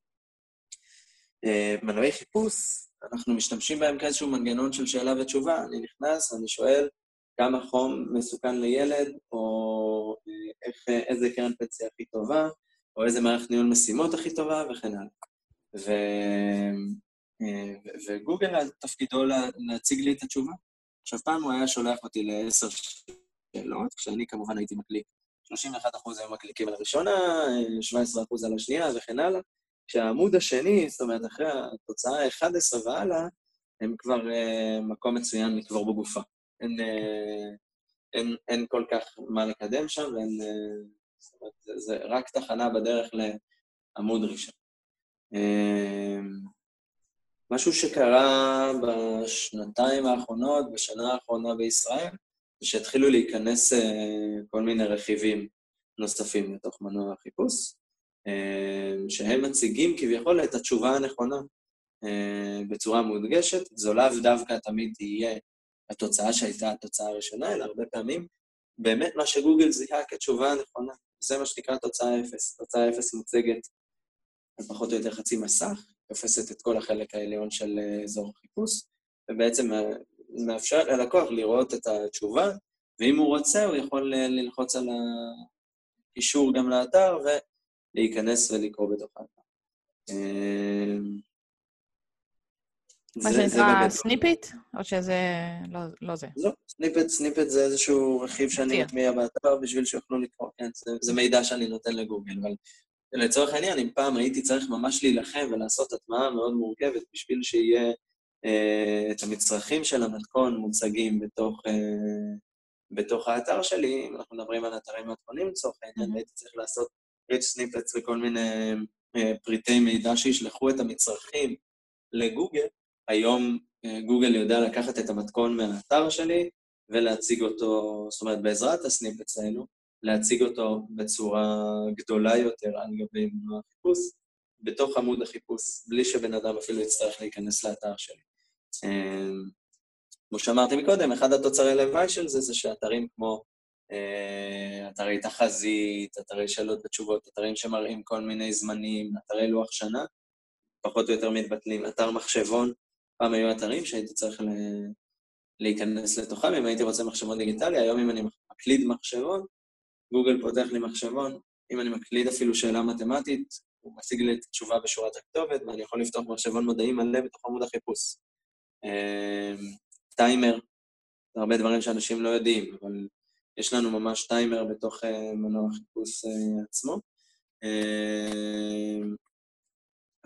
אה, מנועי חיפוש, אנחנו משתמשים בהם כאיזשהו מנגנון של שאלה ותשובה. אני נכנס, אני שואל כמה חום מסוכן לילד, או אה, איך, איזה קרן פנסיה הכי טובה, או איזה מערכת ניהול משימות הכי טובה, וכן הלאה. ו... אה, וגוגל, תפקידו לה... להציג לי את התשובה. עכשיו, פעם הוא היה שולח אותי לעשר שאלות, כשאני כמובן הייתי מקליק. 31% היו מקליקים על הראשונה, 17% על השנייה וכן הלאה. כשהעמוד השני, זאת אומרת, אחרי התוצאה ה-11 והלאה, הם כבר uh, מקום מצוין לקבור בגופה. אין, uh, אין, אין כל כך מה לקדם שם, ואין... Uh, זאת אומרת, זה, זה רק תחנה בדרך לעמוד ראשון. אמ, משהו שקרה בשנתיים האחרונות, בשנה האחרונה בישראל, זה שהתחילו להיכנס אה, כל מיני רכיבים נוספים לתוך מנוע החיפוש, אמ, שהם מציגים כביכול את התשובה הנכונה אה, בצורה מודגשת. זו לאו דווקא תמיד תהיה התוצאה שהייתה התוצאה הראשונה, אלא הרבה פעמים באמת מה שגוגל זיהה כתשובה הנכונה. זה מה שנקרא תוצאה אפס. תוצאה אפס מוצגת על פחות או יותר חצי מסך, תופסת את כל החלק העליון של אה, אזור החיפוש, ובעצם מאפשר ללקוח לראות את התשובה, ואם הוא רוצה, הוא יכול אה, ללחוץ על הקישור גם לאתר ולהיכנס ולקרוא בתוך האתר. אמ, מה שנקרא snippet? או שזה לא, לא זה? לא, snippet, snippet זה איזשהו רכיב שאני מטמיע באתר בשביל שיוכלו לקרוא, כן, זה, זה מידע שאני נותן לגוגל, אבל לצורך העניין, אם פעם הייתי צריך ממש להילחם ולעשות הטמעה מאוד מורכבת בשביל שיהיה אה, את המצרכים של המתכון מוצגים בתוך, אה, בתוך האתר שלי, אם אנחנו מדברים על אתרים מתכונים לצורך העניין. הייתי צריך לעשות rich snippets וכל מיני אה, פריטי מידע שישלחו את המצרכים לגוגל, היום אה, גוגל יודע לקחת את המתכון מהאתר שלי ולהציג אותו, זאת אומרת, בעזרת ה snippets האלו, להציג אותו בצורה גדולה יותר על גבי מנוע החיפוש, בתוך עמוד החיפוש, בלי שבן אדם אפילו יצטרך להיכנס לאתר שלי. אה, כמו שאמרתי מקודם, אחד התוצרי לוואי של זה, זה שאתרים כמו אה, אתרי תחזית, אתרי שאלות ותשובות, אתרים שמראים כל מיני זמנים, אתרי לוח שנה, פחות או יותר מתבטלים. אתר מחשבון, פעם היו אתרים שהייתי צריך ל... להיכנס לתוכם, אם הייתי רוצה מחשבון דיגיטלי, היום אם אני מקליד מחשבון, גוגל פותח לי מחשבון, אם אני מקליד אפילו שאלה מתמטית, הוא משיג לי את התשובה בשורת הכתובת, ואני יכול לפתוח מחשבון מדעי מלא בתוך עמוד החיפוש. אמ, טיימר, זה הרבה דברים שאנשים לא יודעים, אבל יש לנו ממש טיימר בתוך אה, מנוע החיפוש אה, עצמו. אמ,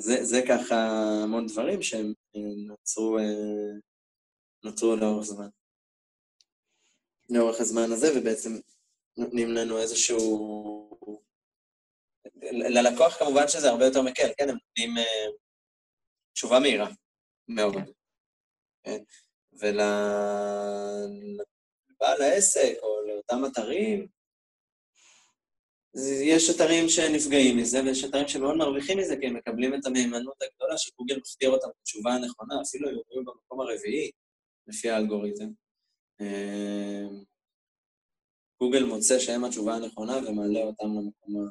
זה, זה ככה המון דברים שהם נוצרו, אה, נוצרו לאורך זמן. לאורך הזמן הזה, ובעצם נותנים לנו איזשהו... ללקוח כמובן שזה הרבה יותר מקל, כן? הם נותנים תשובה מהירה מאוד. כן? ולבעל העסק או לאותם אתרים, יש אתרים שנפגעים מזה, ויש אתרים שמאוד מרוויחים מזה, כי הם מקבלים את המהימנות הגדולה שגוגל מפתיר אותם בתשובה הנכונה, אפילו היו במקום הרביעי, לפי האלגוריתם. אמ, גוגל מוצא שהם התשובה הנכונה ומעלה אותם למקום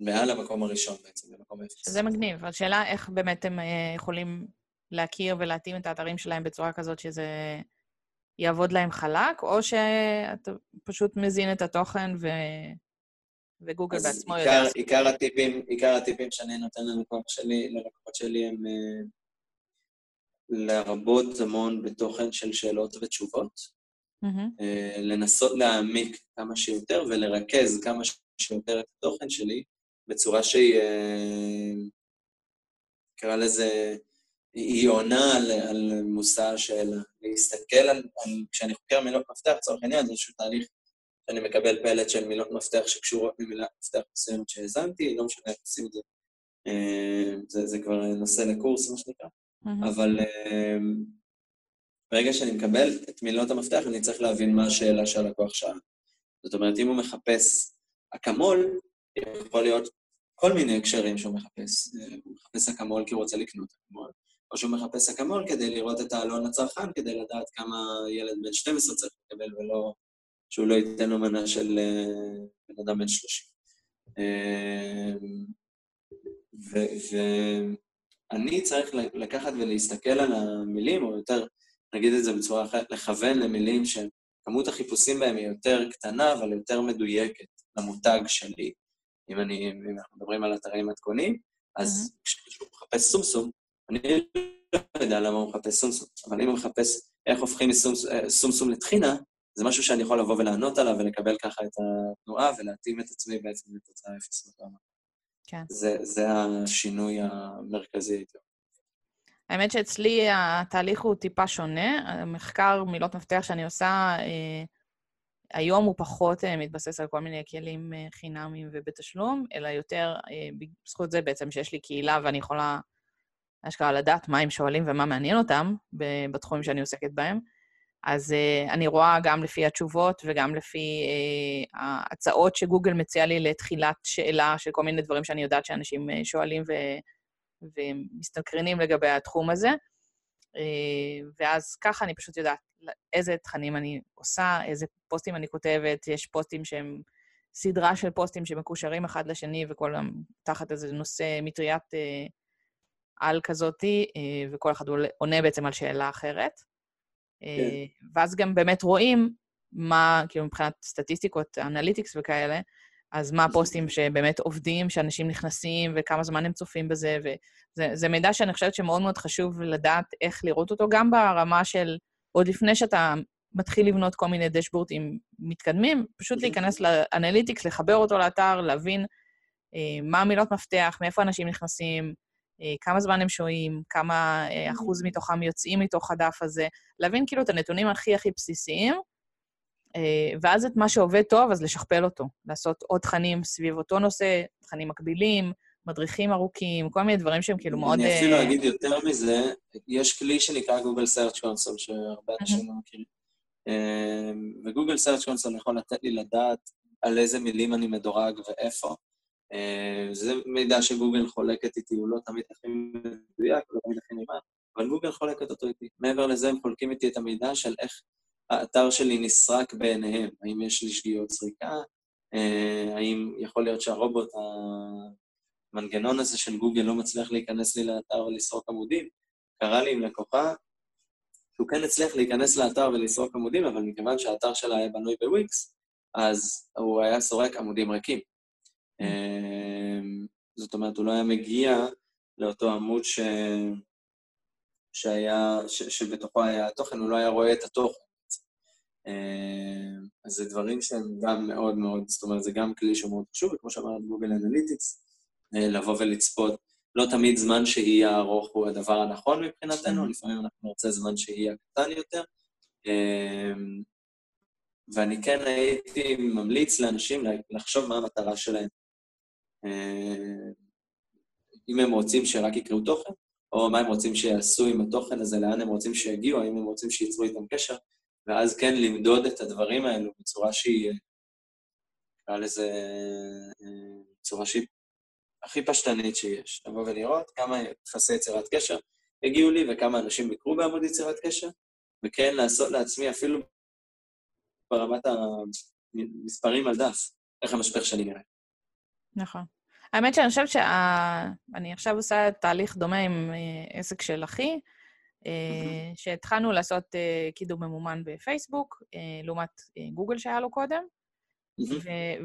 מעל המקום הראשון בעצם, במקום אפס. זה מגניב. השאלה איך באמת הם אה, יכולים להכיר ולהתאים את האתרים שלהם בצורה כזאת שזה יעבוד להם חלק, או שאתה פשוט מזין את התוכן ו... וגוגל בעצמו עיקר, יודע... עיקר הטיפים, עיקר הטיפים שאני נותן ללקוחות שלי, ללקוחות שלי הם uh, לרבות המון בתוכן של שאלות ותשובות, mm-hmm. לנסות להעמיק כמה שיותר ולרכז כמה שיותר את התוכן שלי בצורה שהיא, uh, נקרא לזה, היא עונה על, על מושא השאלה. להסתכל על, על, כשאני חוקר מילות מפתח, לצורך העניין, זה איזשהו תהליך שאני מקבל פלט של מילות מפתח שקשורות ממילת מפתח מסוימת שהאזנתי, לא משנה איך עושים את זה. אה, זה, זה כבר נושא לקורס, מה שנקרא. Mm-hmm. אבל אה, ברגע שאני מקבל את מילות המפתח, אני צריך להבין מה השאלה שהלקוח שאל. זאת אומרת, אם הוא מחפש אקמול, יכול להיות כל מיני הקשרים שהוא מחפש. אה, הוא מחפש אקמול כי הוא רוצה לקנות אקמול, או שהוא מחפש אקמול כדי לראות את העלון לצרכן, כדי לדעת כמה ילד בן 12 צריך לקבל ולא שהוא לא ייתן לו מנה של אה, בן אדם בן 30. ואני צריך לקחת ולהסתכל על המילים, או יותר, נגיד את זה בצורה אחרת, לכוון למילים שכמות החיפושים בהם היא יותר קטנה, אבל יותר מדויקת למותג שלי. אם, אני, אם אנחנו מדברים על אתרים מתכונים, אז mm-hmm. כשמישהו מחפש סומסום, אני לא יודע למה הוא מחפש סומסום, אבל אם הוא מחפש איך הופכים מסומסום לטחינה, זה משהו שאני יכול לבוא ולענות עליו ולקבל ככה את התנועה ולהתאים את עצמי בעצם לתוצאה אפס בתואמה. כן. זה, זה השינוי המרכזי, האמת שאצלי התהליך הוא טיפה שונה. המחקר מילות מפתח שאני עושה, אה, היום הוא פחות אה, מתבסס על כל מיני כלים אה, חינמיים ובתשלום, אלא יותר בזכות זה בעצם שיש לי קהילה ואני יכולה אשכרה לדעת מה הם שואלים ומה מעניין אותם בתחומים שאני עוסקת בהם. אז uh, אני רואה גם לפי התשובות וגם לפי uh, ההצעות שגוגל מציע לי לתחילת שאלה של כל מיני דברים שאני יודעת שאנשים uh, שואלים ו- ומסתקרנים לגבי התחום הזה. Uh, ואז ככה אני פשוט יודעת איזה תכנים אני עושה, איזה פוסטים אני כותבת. יש פוסטים שהם סדרה של פוסטים שמקושרים אחד לשני, וכל תחת איזה נושא, מטריית uh, על כזאתי, uh, וכל אחד עונה בעצם על שאלה אחרת. כן. אה, ואז גם באמת רואים מה, כאילו מבחינת סטטיסטיקות, אנליטיקס וכאלה, אז מה הפוסטים שבאמת עובדים, שאנשים נכנסים, וכמה זמן הם צופים בזה, וזה מידע שאני חושבת שמאוד מאוד חשוב לדעת איך לראות אותו, גם ברמה של, עוד לפני שאתה מתחיל לבנות כל מיני דשבורדים מתקדמים, פשוט להיכנס לאנליטיקס, לחבר אותו לאתר, להבין אה, מה המילות מפתח, מאיפה אנשים נכנסים, אה, כמה זמן הם שוהים, כמה אה, אחוז מתוכם יוצאים מתוך הדף הזה, להבין כאילו את הנתונים הכי הכי בסיסיים, אה, ואז את מה שעובד טוב, אז לשכפל אותו, לעשות עוד תכנים סביב אותו נושא, תכנים מקבילים, מדריכים ארוכים, כל מיני דברים שהם כאילו מאוד... אני אפילו אגיד יותר מזה, יש כלי שנקרא גוגל Search Console, שהרבה אנשים לא מכירים. וגוגל Search Console יכול לתת לי לדעת על איזה מילים אני מדורג ואיפה. אה, זה מידע שגוגל חולקת איתי, הוא לא תמיד הכי מדויק, לא תמיד הכי נאמן, אבל גוגל חולקת אותו איתי. מעבר לזה, הם חולקים איתי את המידע של איך האתר שלי נסרק בעיניהם. האם יש לי שגיאות סריקה? אה, האם יכול להיות שהרובוט, המנגנון הזה של גוגל לא מצליח להיכנס לי לאתר ולסרוק עמודים? קרה לי עם לקוחה שהוא כן הצליח להיכנס לאתר ולסרוק עמודים, אבל מכיוון שהאתר שלה היה בנוי בוויקס, אז הוא היה סורק עמודים ריקים. אמ, זאת אומרת, הוא לא היה מגיע לאותו עמוד ש... שהיה, ש... שבתוכו היה התוכן, הוא לא היה רואה את התוכן. אמ, אז זה דברים שהם גם מאוד מאוד, זאת אומרת, זה גם כלי שהוא מאוד חשוב, וכמו שאמרת, גוגל אנליטיקס, אה, לבוא ולצפות. לא תמיד זמן שהייה ארוך הוא הדבר הנכון מבחינתנו, לפעמים אנחנו נרצה זמן שהייה קטן יותר. ואני כן הייתי ממליץ לאנשים לחשוב מה המטרה שלהם. אה, אם הם רוצים שרק יקראו תוכן, או מה הם רוצים שיעשו עם התוכן הזה, לאן הם רוצים שיגיעו, האם הם רוצים שייצרו איתם קשר, ואז כן למדוד את הדברים האלו בצורה שהיא, נקרא לזה, אה, בצורה שהיא הכי פשטנית שיש. לבוא ולראות כמה יחסי יצירת קשר הגיעו לי וכמה אנשים ביקרו בעמוד יצירת קשר, וכן לעשות לעצמי אפילו ברמת המספרים על דף, איך המשפך שלי נראה. נכון. האמת שאני חושבת שאני עכשיו עושה תהליך דומה עם אה, עסק של אחי, אה, שהתחלנו לעשות אה, קידום ממומן בפייסבוק, לעומת גוגל שהיה לו קודם,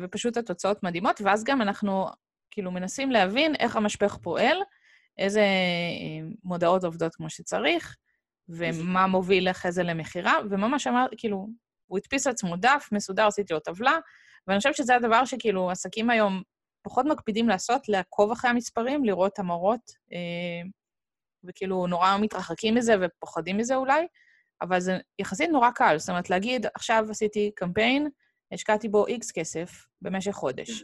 ופשוט התוצאות מדהימות, ואז גם אנחנו כאילו מנסים להבין איך המשפך פועל, איזה מודעות עובדות כמו שצריך, ומה מוביל אחרי זה למכירה, וממש אמר, כאילו, הוא הדפיס לעצמו דף מסודר, עשיתי לו טבלה, ואני חושבת שזה הדבר שכאילו עסקים היום פחות מקפידים לעשות, לעקוב אחרי המספרים, לראות המורות, אה, וכאילו נורא מתרחקים מזה ופוחדים מזה אולי, אבל זה יחסית נורא קל. זאת אומרת, להגיד, עכשיו עשיתי קמפיין, השקעתי בו איקס כסף במשך חודש.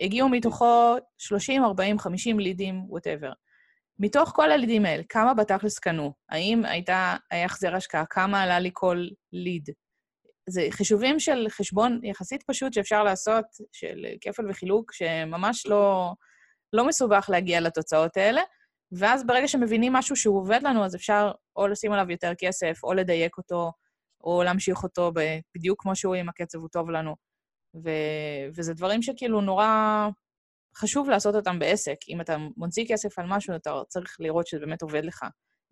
הגיעו מתוכו 30, 40, 50 לידים, ווטאבר. מתוך כל הלידים האלה, כמה בתכלס קנו? האם הייתה, היה החזר השקעה? כמה עלה לי כל ליד? זה חישובים של חשבון יחסית פשוט שאפשר לעשות, של כפל וחילוק, שממש לא, לא מסובך להגיע לתוצאות האלה, ואז ברגע שמבינים משהו שהוא עובד לנו, אז אפשר או לשים עליו יותר כסף, או לדייק אותו, או להמשיך אותו בדיוק כמו שהוא, אם הקצב הוא טוב לנו. ו... וזה דברים שכאילו נורא חשוב לעשות אותם בעסק. אם אתה מוציא כסף על משהו, אתה צריך לראות שזה באמת עובד לך.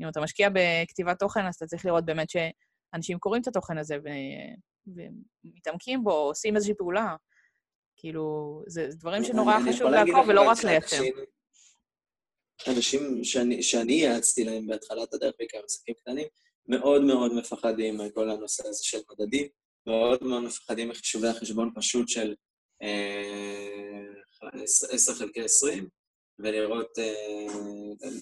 אם אתה משקיע בכתיבת תוכן, אז אתה צריך לראות באמת ש... אנשים קוראים את התוכן הזה ו... ומתעמקים בו, עושים איזושהי פעולה. כאילו, זה דברים שנורא חשוב לעקוב ולא רק לייצר. אנשים שאני, שאני יעצתי להם בהתחלת הדרך, בעיקר עסקים קטנים, מאוד מאוד מפחדים מכל הנושא הזה של מדדים, מאוד מאוד מפחדים מחישובי החשבון פשוט של אה, 10 חלקי 20, ולראות, אה,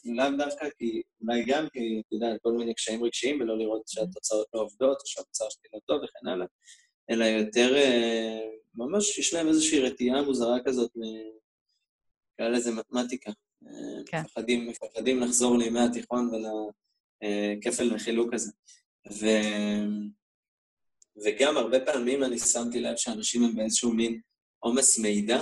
לאו דווקא כי, אולי גם כי, אתה יודע, כל מיני קשיים רגשיים, ולא לראות שהתוצאות לא עובדות, או שהתוצאה שלי לא טוב וכן הלאה, אלא יותר, אה, ממש יש להם איזושהי רתיעה מוזרה כזאת, נקרא לזה מתמטיקה. אה, כן. מפחדים, מפחדים לחזור לימי התיכון ולכפל וחילוק הזה. ו... וגם הרבה פעמים אני שמתי לב שאנשים הם באיזשהו מין עומס מידע,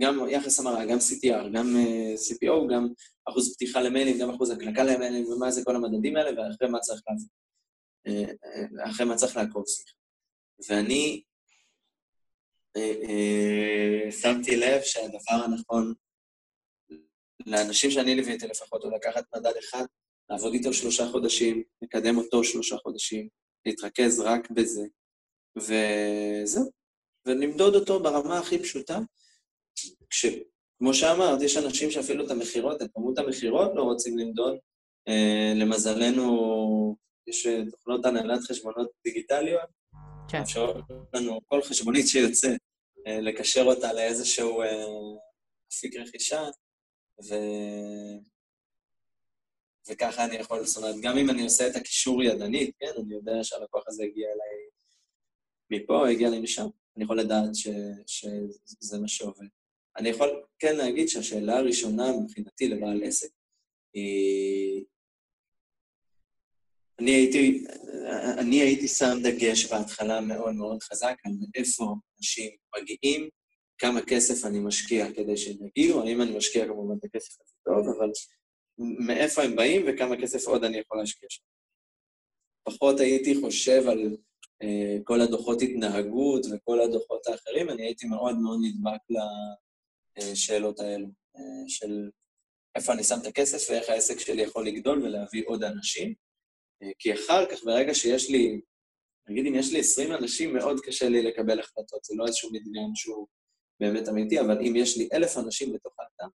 גם יחס המרה, גם CTR, גם אה, CPO, גם אחוז פתיחה למיילים, גם אחוז הקלקה למיילים, ומה זה כל המדדים האלה, ואחרי מה צריך לעזור. אה, אחרי מה צריך לעקוב, סליחה. ואני שמתי לב שהדבר הנכון לאנשים שאני ליוויתי לפחות, הוא לקחת מדד אחד, לעבוד איתו שלושה חודשים, לקדם אותו שלושה חודשים, להתרכז רק בזה, וזהו. ולמדוד אותו ברמה הכי פשוטה. כמו שאמרת, יש אנשים שאפילו את המכירות, את כמות המכירות לא רוצים למדוד. Uh, למזלנו, יש תוכנות הנהלת חשבונות דיגיטליות. כן. אפשר לנו כל חשבונית שיוצא, uh, לקשר אותה לאיזשהו אפיק רכישה, ו... וככה אני יכול, זאת אומרת, גם אם אני עושה את הקישור ידנית, כן, אני יודע שהלקוח הזה הגיע אליי מפה, הגיע אליי משם. אני יכול לדעת ש, שזה מה שעובד. אני יכול כן להגיד שהשאלה הראשונה מבחינתי לבעל עסק היא... אני הייתי, אני הייתי שם דגש בהתחלה מאוד מאוד חזק על מאיפה אנשים מגיעים, כמה כסף אני משקיע כדי שהם יגיעו, האם אני משקיע כמובן את הכסף הזה טוב, אבל מאיפה הם באים וכמה כסף עוד אני יכול להשקיע שם. פחות הייתי חושב על כל הדוחות התנהגות וכל הדוחות האחרים, אני הייתי מאוד מאוד נדבק לשאלות האלו, אה, של איפה אני שם את הכסף ואיך העסק שלי יכול לגדול ולהביא עוד אנשים. אה, כי אחר כך, ברגע שיש לי, נגיד אם יש לי 20 אנשים, מאוד קשה לי לקבל החלטות. זה לא איזשהו מדגם שהוא באמת אמיתי, אבל אם יש לי אלף אנשים בתוך האתר,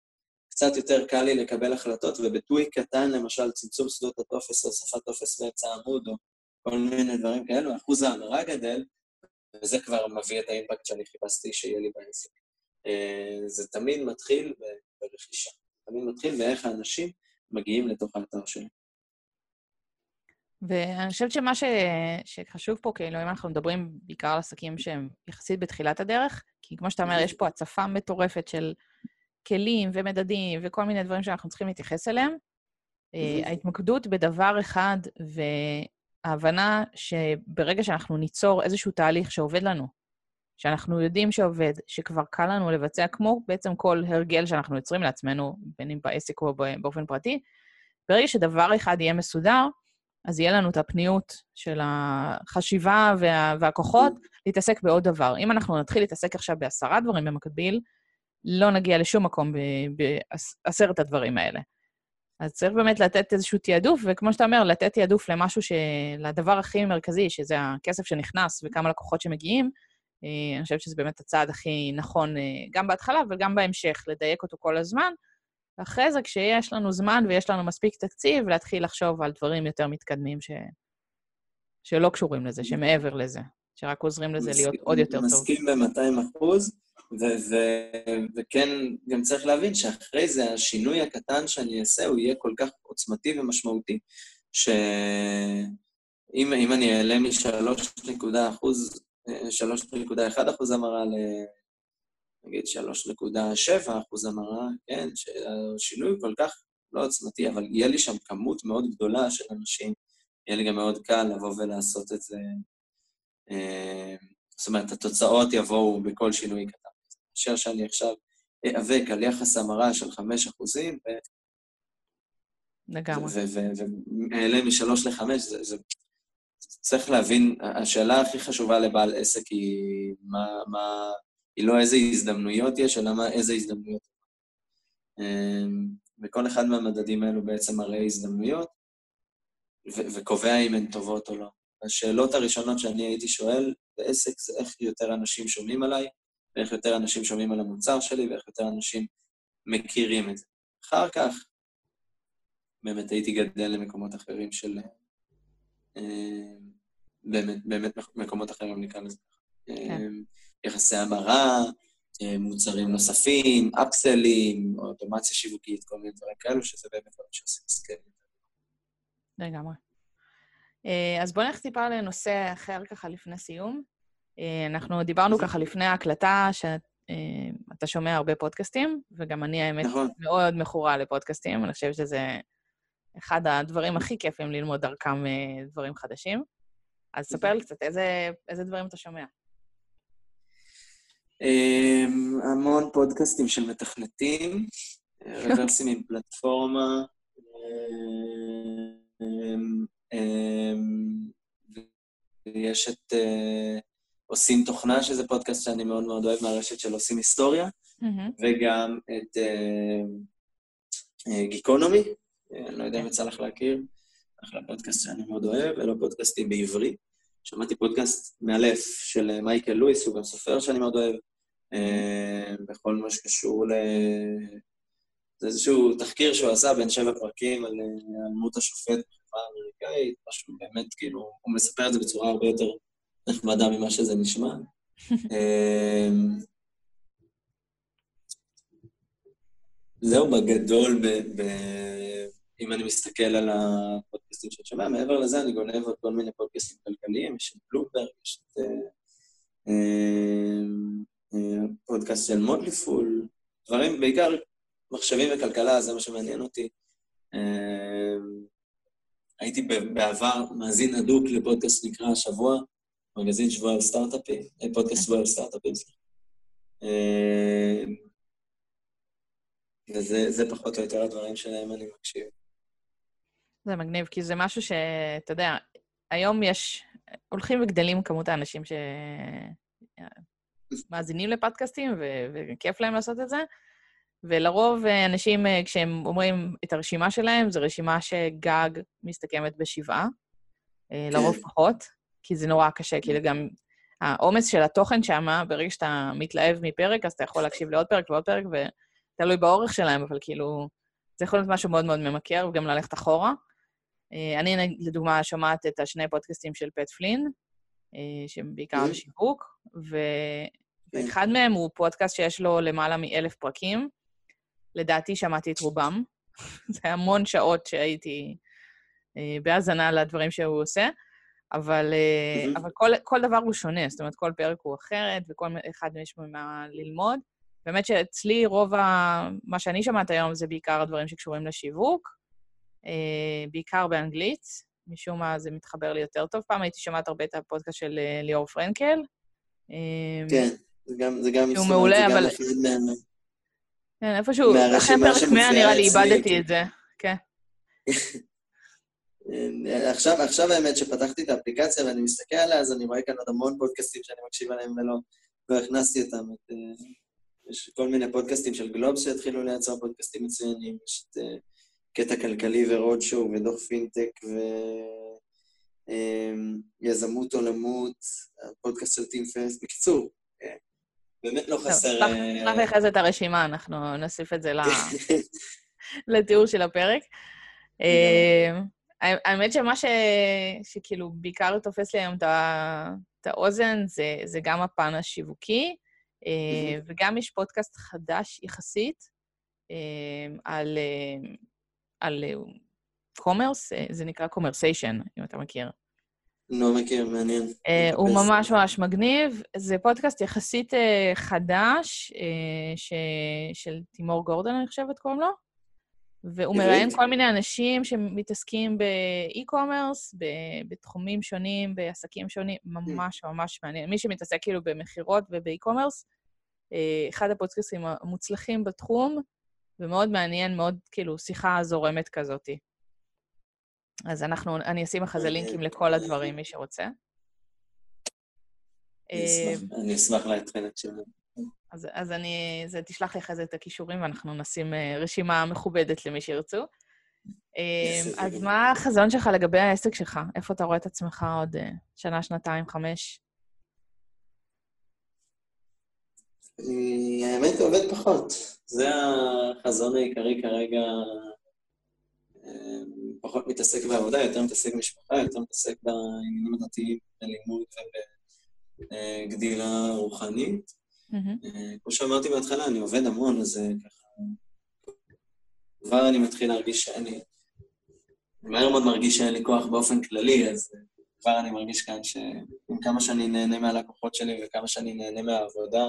קצת יותר קל לי לקבל החלטות, ובטוויק קטן, למשל, צמצום שדות הטופס הוספת טופס באמצע העמוד, או כל מיני דברים כאלו, אחוז ההמרה גדל, וזה כבר מביא את האימפקט שאני חיפשתי שיהיה לי בעסק. אה, זה תמיד מתחיל ברכישה. תמיד מתחיל באיך האנשים מגיעים לתוך האתר שלי. ואני חושבת שמה ש... שחשוב פה, כאילו, אם אנחנו מדברים בעיקר על עסקים שהם יחסית בתחילת הדרך, כי כמו שאתה אומר, יש פה הצפה מטורפת של כלים ומדדים וכל מיני דברים שאנחנו צריכים להתייחס אליהם. אה, ההתמקדות בדבר אחד ההבנה שברגע שאנחנו ניצור איזשהו תהליך שעובד לנו, שאנחנו יודעים שעובד, שכבר קל לנו לבצע, כמו בעצם כל הרגל שאנחנו יוצרים לעצמנו, בין אם בעסק או באופן פרטי, ברגע שדבר אחד יהיה מסודר, אז יהיה לנו את הפניות של החשיבה וה, והכוחות להתעסק בעוד דבר. אם אנחנו נתחיל להתעסק עכשיו בעשרה דברים במקביל, לא נגיע לשום מקום בעשרת הדברים האלה. אז צריך באמת לתת איזשהו תעדוף, וכמו שאתה אומר, לתת תעדוף למשהו ש... לדבר הכי מרכזי, שזה הכסף שנכנס וכמה לקוחות שמגיעים, אה, אני חושבת שזה באמת הצעד הכי נכון אה, גם בהתחלה וגם בהמשך, לדייק אותו כל הזמן. ואחרי זה, כשיש לנו זמן ויש לנו מספיק תקציב, להתחיל לחשוב על דברים יותר מתקדמים ש... שלא קשורים לזה, שמעבר לזה, שרק עוזרים לזה להיות עוד יותר טוב. מסכים ב-200 אחוז. וכן, גם צריך להבין שאחרי זה השינוי הקטן שאני אעשה, הוא יהיה כל כך עוצמתי ומשמעותי, שאם אני אעלה מ-3.1 אחוז המרה ל... נגיד 3.7 אחוז המרה, כן, שהשינוי כל כך לא עוצמתי, אבל יהיה לי שם כמות מאוד גדולה של אנשים, יהיה לי גם מאוד קל לבוא ולעשות את זה. אה, זאת אומרת, התוצאות יבואו בכל שינוי קטן. מאשר שאני עכשיו איאבק על יחס המרה של 5 אחוזים, ו... לגמרי. ואעלה משלוש לחמש, זה, זה... צריך להבין, השאלה הכי חשובה לבעל עסק היא מה, מה... היא לא איזה הזדמנויות יש, אלא מה, איזה הזדמנויות. אמ, וכל אחד מהמדדים האלו בעצם מראה הזדמנויות, ו- וקובע אם הן טובות או לא. השאלות הראשונות שאני הייתי שואל בעסק זה איך יותר אנשים שומעים עליי, ואיך יותר אנשים שומעים על המוצר שלי, ואיך יותר אנשים מכירים את זה. אחר כך, באמת הייתי גדל למקומות אחרים של... אה, באמת, באמת מקומות אחרים נקרא לזה. כן. אה, יחסי המרה, אה, מוצרים נוספים, upsale ים, אוטומציה שיווקית, כל מיני דברים כאלו, שזה באמת דברים שעושים scale. לגמרי. אז בואו נלך טיפה לנושא אחר ככה לפני סיום. אה, אנחנו דיברנו ככה לפני ההקלטה, שאתה אה, שומע הרבה פודקאסטים, וגם אני, האמת, נכון. מאוד מכורה לפודקאסטים. אני חושבת שזה אחד הדברים הכי כיפים ללמוד דרכם אה, דברים חדשים. אז ספר לי קצת, איזה, איזה דברים אתה שומע? המון פודקאסטים של מתכנתים, רוורסים עם פלטפורמה, יש את עושים תוכנה, שזה פודקאסט שאני מאוד מאוד אוהב מהרשת של עושים היסטוריה, mm-hmm. וגם את גיקונומי, uh, uh, אני לא יודע אם יצא לך להכיר, אחלה פודקאסט שאני מאוד אוהב, אלו פודקאסטים בעברית. שמעתי פודקאסט מאלף של אה, מייקל לואיס, הוא גם סופר שאני מאוד אוהב, uh, בכל מה שקשור ל... זה איזשהו תחקיר שהוא עשה בין שבע פרקים על עלמות השופט בחברה האמריקאית, משהו באמת, כאילו, הוא מספר את זה בצורה הרבה יותר נחמדה ממה שזה נשמע. אמ, זהו בגדול, ב, ב, אם אני מסתכל על הפודקאסטים שאת שומע, מעבר לזה אני גונב עוד כל מיני פודקאסטים כלכליים, יש את בלומברג, יש את אה, אה, פודקאסט של מודלי פול, דברים, בעיקר מחשבים וכלכלה, זה מה שמעניין אותי. אה, הייתי בעבר מאזין הדוק לפודקאסט נקרא השבוע, מגזין שבוע על סטארט-אפים, אה, פודקאסט שבוע על סטארט-אפים. אה, וזה פחות או יותר הדברים שלהם אני מקשיב. זה מגניב, כי זה משהו שאתה יודע, היום יש, הולכים וגדלים כמות האנשים שמאזינים לפודקאסטים, ו- וכיף להם לעשות את זה, ולרוב אנשים, כשהם אומרים את הרשימה שלהם, זו רשימה שגג מסתכמת בשבעה, אה, לרוב כן. פחות. כי זה נורא קשה, כאילו גם העומס של התוכן שם, ברגע שאתה מתלהב מפרק, אז אתה יכול להקשיב לעוד פרק ועוד פרק, ותלוי באורך שלהם, אבל כאילו, זה יכול להיות משהו מאוד מאוד ממכר, וגם ללכת אחורה. אה, אני, לדוגמה, שומעת את השני פודקאסטים של פט פלין, אה, שהם בעיקר על שיווק, ו... ואחד מהם הוא פודקאסט שיש לו למעלה מאלף פרקים. לדעתי שמעתי את רובם. זה המון שעות שהייתי אה, בהאזנה לדברים שהוא עושה. אבל, mm-hmm. אבל כל, כל דבר הוא שונה, זאת אומרת, כל פרק הוא אחרת, וכל אחד יש מה ללמוד. באמת שאצלי רוב ה... מה שאני שומעת היום זה בעיקר הדברים שקשורים לשיווק, אה, בעיקר באנגלית, משום מה זה מתחבר לי יותר טוב. פעם הייתי שומעת הרבה את הפודקאסט של אה, ליאור פרנקל. כן, זה גם, זה גם, שהוא מעולה, אבל... כן, איפשהו, אחרי פרק 100 נראה לי איבדתי את זה, כן. עכשיו, עכשיו האמת שפתחתי את האפליקציה ואני מסתכל עליה, אז אני רואה כאן עוד המון פודקאסטים שאני מקשיב עליהם ולא, לא הכנסתי אותם. את, יש כל מיני פודקאסטים של גלובס שהתחילו לייצר פודקאסטים מצוינים, יש את uh, קטע כלכלי ורוד שואו ודוח פינטק ויזמות אמ, עולמות, הפודקאסט של טים פסט. בקיצור, אה, באמת לא חסר... נשלח לך את הרשימה, אנחנו נוסיף את זה לתיאור של הפרק. האמת שמה ש... שכאילו בעיקר תופס לי היום את האוזן זה, זה גם הפן השיווקי, mm-hmm. וגם יש פודקאסט חדש יחסית אה, על, אה, על commerce, זה נקרא Commercation, אם אתה מכיר. לא מכיר, מעניין. הוא ממש ממש מגניב. זה פודקאסט יחסית חדש. של תימור גורדון, אני חושבת, קוראים לו. והוא מראיין כל מיני אנשים שמתעסקים ב-e-commerce, בתחומים שונים, בעסקים שונים, ממש ממש מעניין. מי שמתעסק כאילו במכירות וב-e-commerce, אה, אחד הפודקאסטים המוצלחים בתחום, ומאוד מעניין, מאוד כאילו שיחה זורמת כזאתי. אז אנחנו, אני אשים לך איזה לינקים לכל הדברים, מי שרוצה. אני אשמח להתחיל את שלנו. אז, אז אני, זה, תשלח לי אחרי זה את הכישורים ואנחנו נשים uh, רשימה מכובדת למי שירצו. Uh, אז מה החזון שלך לגבי העסק שלך? איפה אתה רואה את עצמך עוד uh, שנה, שנתיים, חמש? האמת, עובד פחות. זה החזון העיקרי כרגע. פחות מתעסק בעבודה, יותר מתעסק במשפחה, יותר מתעסק בעניינים הדתיים, בלימוד ובגדילה רוחנית. אה, כמו שאמרתי בהתחלה, אני עובד המון, אז אה, ככה... כבר אני מתחיל להרגיש שאני... מהר מאוד מרגיש שאין לי כוח באופן כללי, אז אה, כבר אני מרגיש כאן שעם כמה שאני נהנה מהלקוחות שלי וכמה שאני נהנה מהעבודה,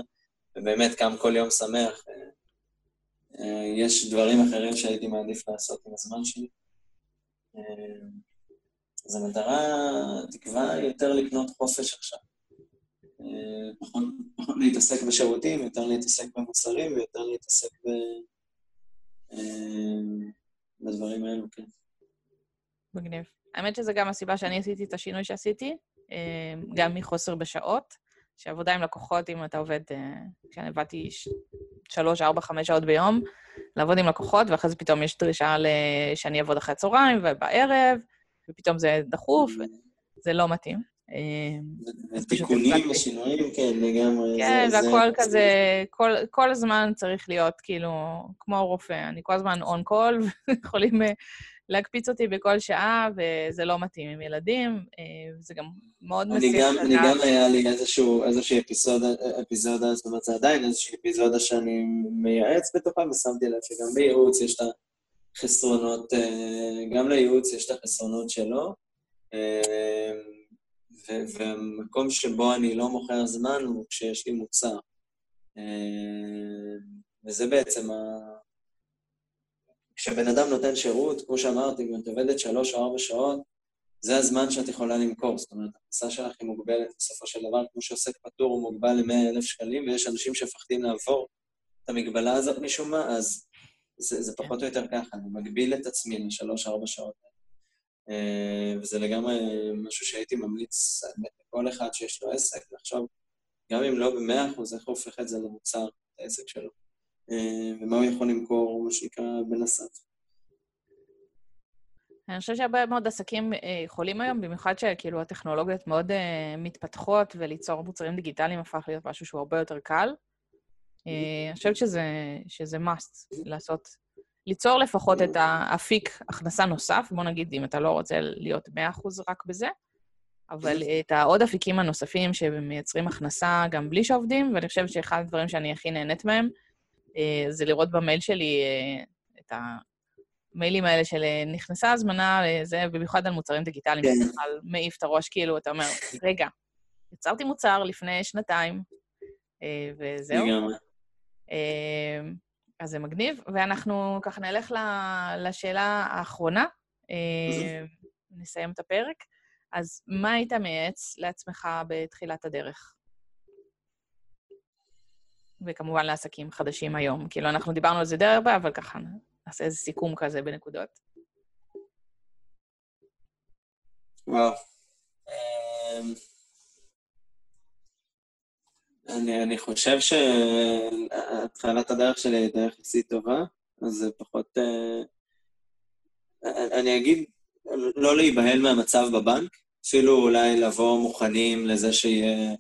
ובאמת קם כל יום שמח, יש דברים אחרים שהייתי מעדיף לעשות עם הזמן שלי. אז המטרה, תקווה יותר לקנות חופש עכשיו. פחות, פחות להתעסק בשירותים, יותר להתעסק במוצרים ויותר להתעסק ב... אה, בדברים האלו, כן. מגניב. האמת שזו גם הסיבה שאני עשיתי את השינוי שעשיתי, אה, גם מחוסר בשעות, שעבודה עם לקוחות, אם אתה עובד, אה, כשאני עבדתי שלוש, ארבע, חמש שעות ביום, לעבוד עם לקוחות, ואחרי זה פתאום יש דרישה שאני אעבוד אחרי הצהריים ובערב, ופתאום זה דחוף, זה לא מתאים. ותיקונים ושינויים, כן, לגמרי. כן, והכל כזה, כל הזמן צריך להיות כאילו, כמו רופא, אני כל הזמן און קול, ויכולים אה, להקפיץ אותי בכל שעה, וזה לא מתאים עם ילדים, אה, זה גם מאוד מסיך לדעת. אני גם היה לי איזושהי אפיזודה, אפיזודה, זאת אומרת, זה עדיין איזושהי אפיזודה שאני מייעץ בתוכה, ושמתי לב שגם בייעוץ יש את החסרונות, אה, גם לייעוץ יש את החסרונות שלו. והמקום שבו אני לא מוכר זמן הוא כשיש לי מוצר. אה, וזה בעצם ה... כשבן אדם נותן שירות, כמו שאמרתי, אם את עובדת שלוש או ארבע שעות, זה הזמן שאת יכולה למכור. זאת אומרת, הכנסה שלך היא מוגבלת בסופו של דבר, כמו שעוסק פטור הוא מוגבל ל-100,000 שקלים, ויש אנשים שמפחדים לעבור את המגבלה הזאת משום מה, אז זה, זה פחות או יותר ככה, אני מגביל את עצמי לשלוש-ארבע שעות. וזה לגמרי משהו שהייתי ממליץ לכל אחד שיש לו עסק, לחשוב, גם אם לא במאה אחוז, איך הוא הופך את זה למוצר, את העסק שלו, אה, ומה הוא יכול למכור, מה שנקרא, בנסת. אני חושבת שהרבה מאוד עסקים אה, יכולים היום, במיוחד שכאילו הטכנולוגיות מאוד מתפתחות, וליצור מוצרים דיגיטליים הפך להיות משהו שהוא הרבה יותר קל. אני חושבת שזה, שזה must לעשות ליצור לפחות את האפיק הכנסה נוסף, בוא נגיד, אם אתה לא רוצה להיות 100% רק בזה, אבל את העוד אפיקים הנוספים שמייצרים הכנסה גם בלי שעובדים, ואני חושבת שאחד הדברים שאני הכי נהנית מהם, אה, זה לראות במייל שלי אה, את המיילים האלה של אה, נכנסה הזמנה, זה במיוחד על מוצרים דיגיטליים, כן. זה בכלל מעיף את הראש, כאילו, אתה אומר, רגע, יצרתי מוצר לפני שנתיים, וזהו. לגמרי. אז זה מגניב, ואנחנו ככה נלך לשאלה האחרונה, אה, נסיים את הפרק. אז מה היית מייעץ לעצמך בתחילת הדרך? וכמובן לעסקים חדשים היום. כאילו, אנחנו דיברנו על זה די הרבה, אבל ככה נעשה איזה סיכום כזה בנקודות. וואו. אמ, אני, אני חושב שהתחלת הדרך שלי הייתה יחסית טובה, אז זה פחות... אה, אני אגיד, לא להיבהל מהמצב בבנק, אפילו אולי לבוא מוכנים לזה שיהיה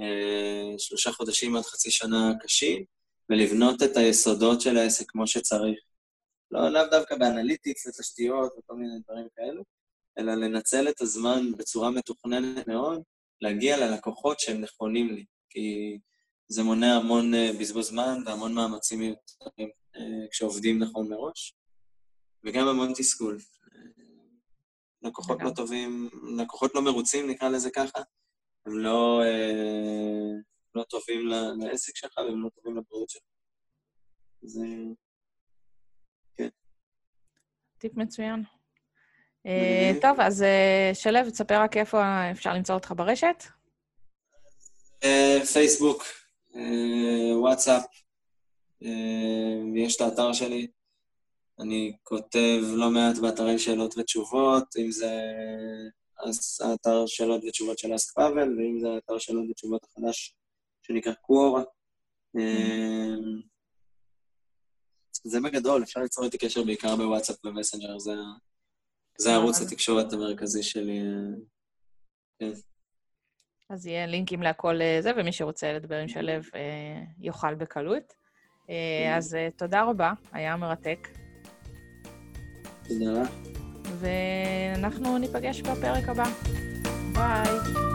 אה, שלושה חודשים עד חצי שנה קשים, ולבנות את היסודות של העסק כמו שצריך. לא לאו דווקא באנליטיקס ותשתיות וכל מיני דברים כאלו, אלא לנצל את הזמן בצורה מתוכננת מאוד, להגיע ללקוחות שהם נכונים לי, כי זה מונע המון אה, בזבוז זמן והמון מאמצים מיותרים אה, כשעובדים נכון מראש, וגם המון תסכול. לקוחות לא טובים, לקוחות לא מרוצים, נקרא לזה ככה, הם לא, אה, לא טובים לעסק שלך והם לא טובים לבריאות שלך. זה... כן. טיפ מצוין. טוב, אז שלו, תספר רק איפה אפשר למצוא אותך ברשת. פייסבוק, וואטסאפ, יש את האתר שלי, אני כותב לא מעט באתרי שאלות ותשובות, אם זה האתר שאלות ותשובות של אסק פאבל, ואם זה האתר שאלות ותשובות החדש שנקרא קוורה. אמ, זה בגדול, אפשר ליצור איתי קשר בעיקר בוואטסאפ ומסנג'ר, זה, זה ערוץ התקשורת המרכזי שלי. כן. אז יהיה לינקים להכל אה, זה, ומי שרוצה לדבר עם שלו אה, יוכל בקלות. אה, כן. אז תודה רבה, היה מרתק. תודה. ואנחנו ניפגש בפרק הבא. ביי.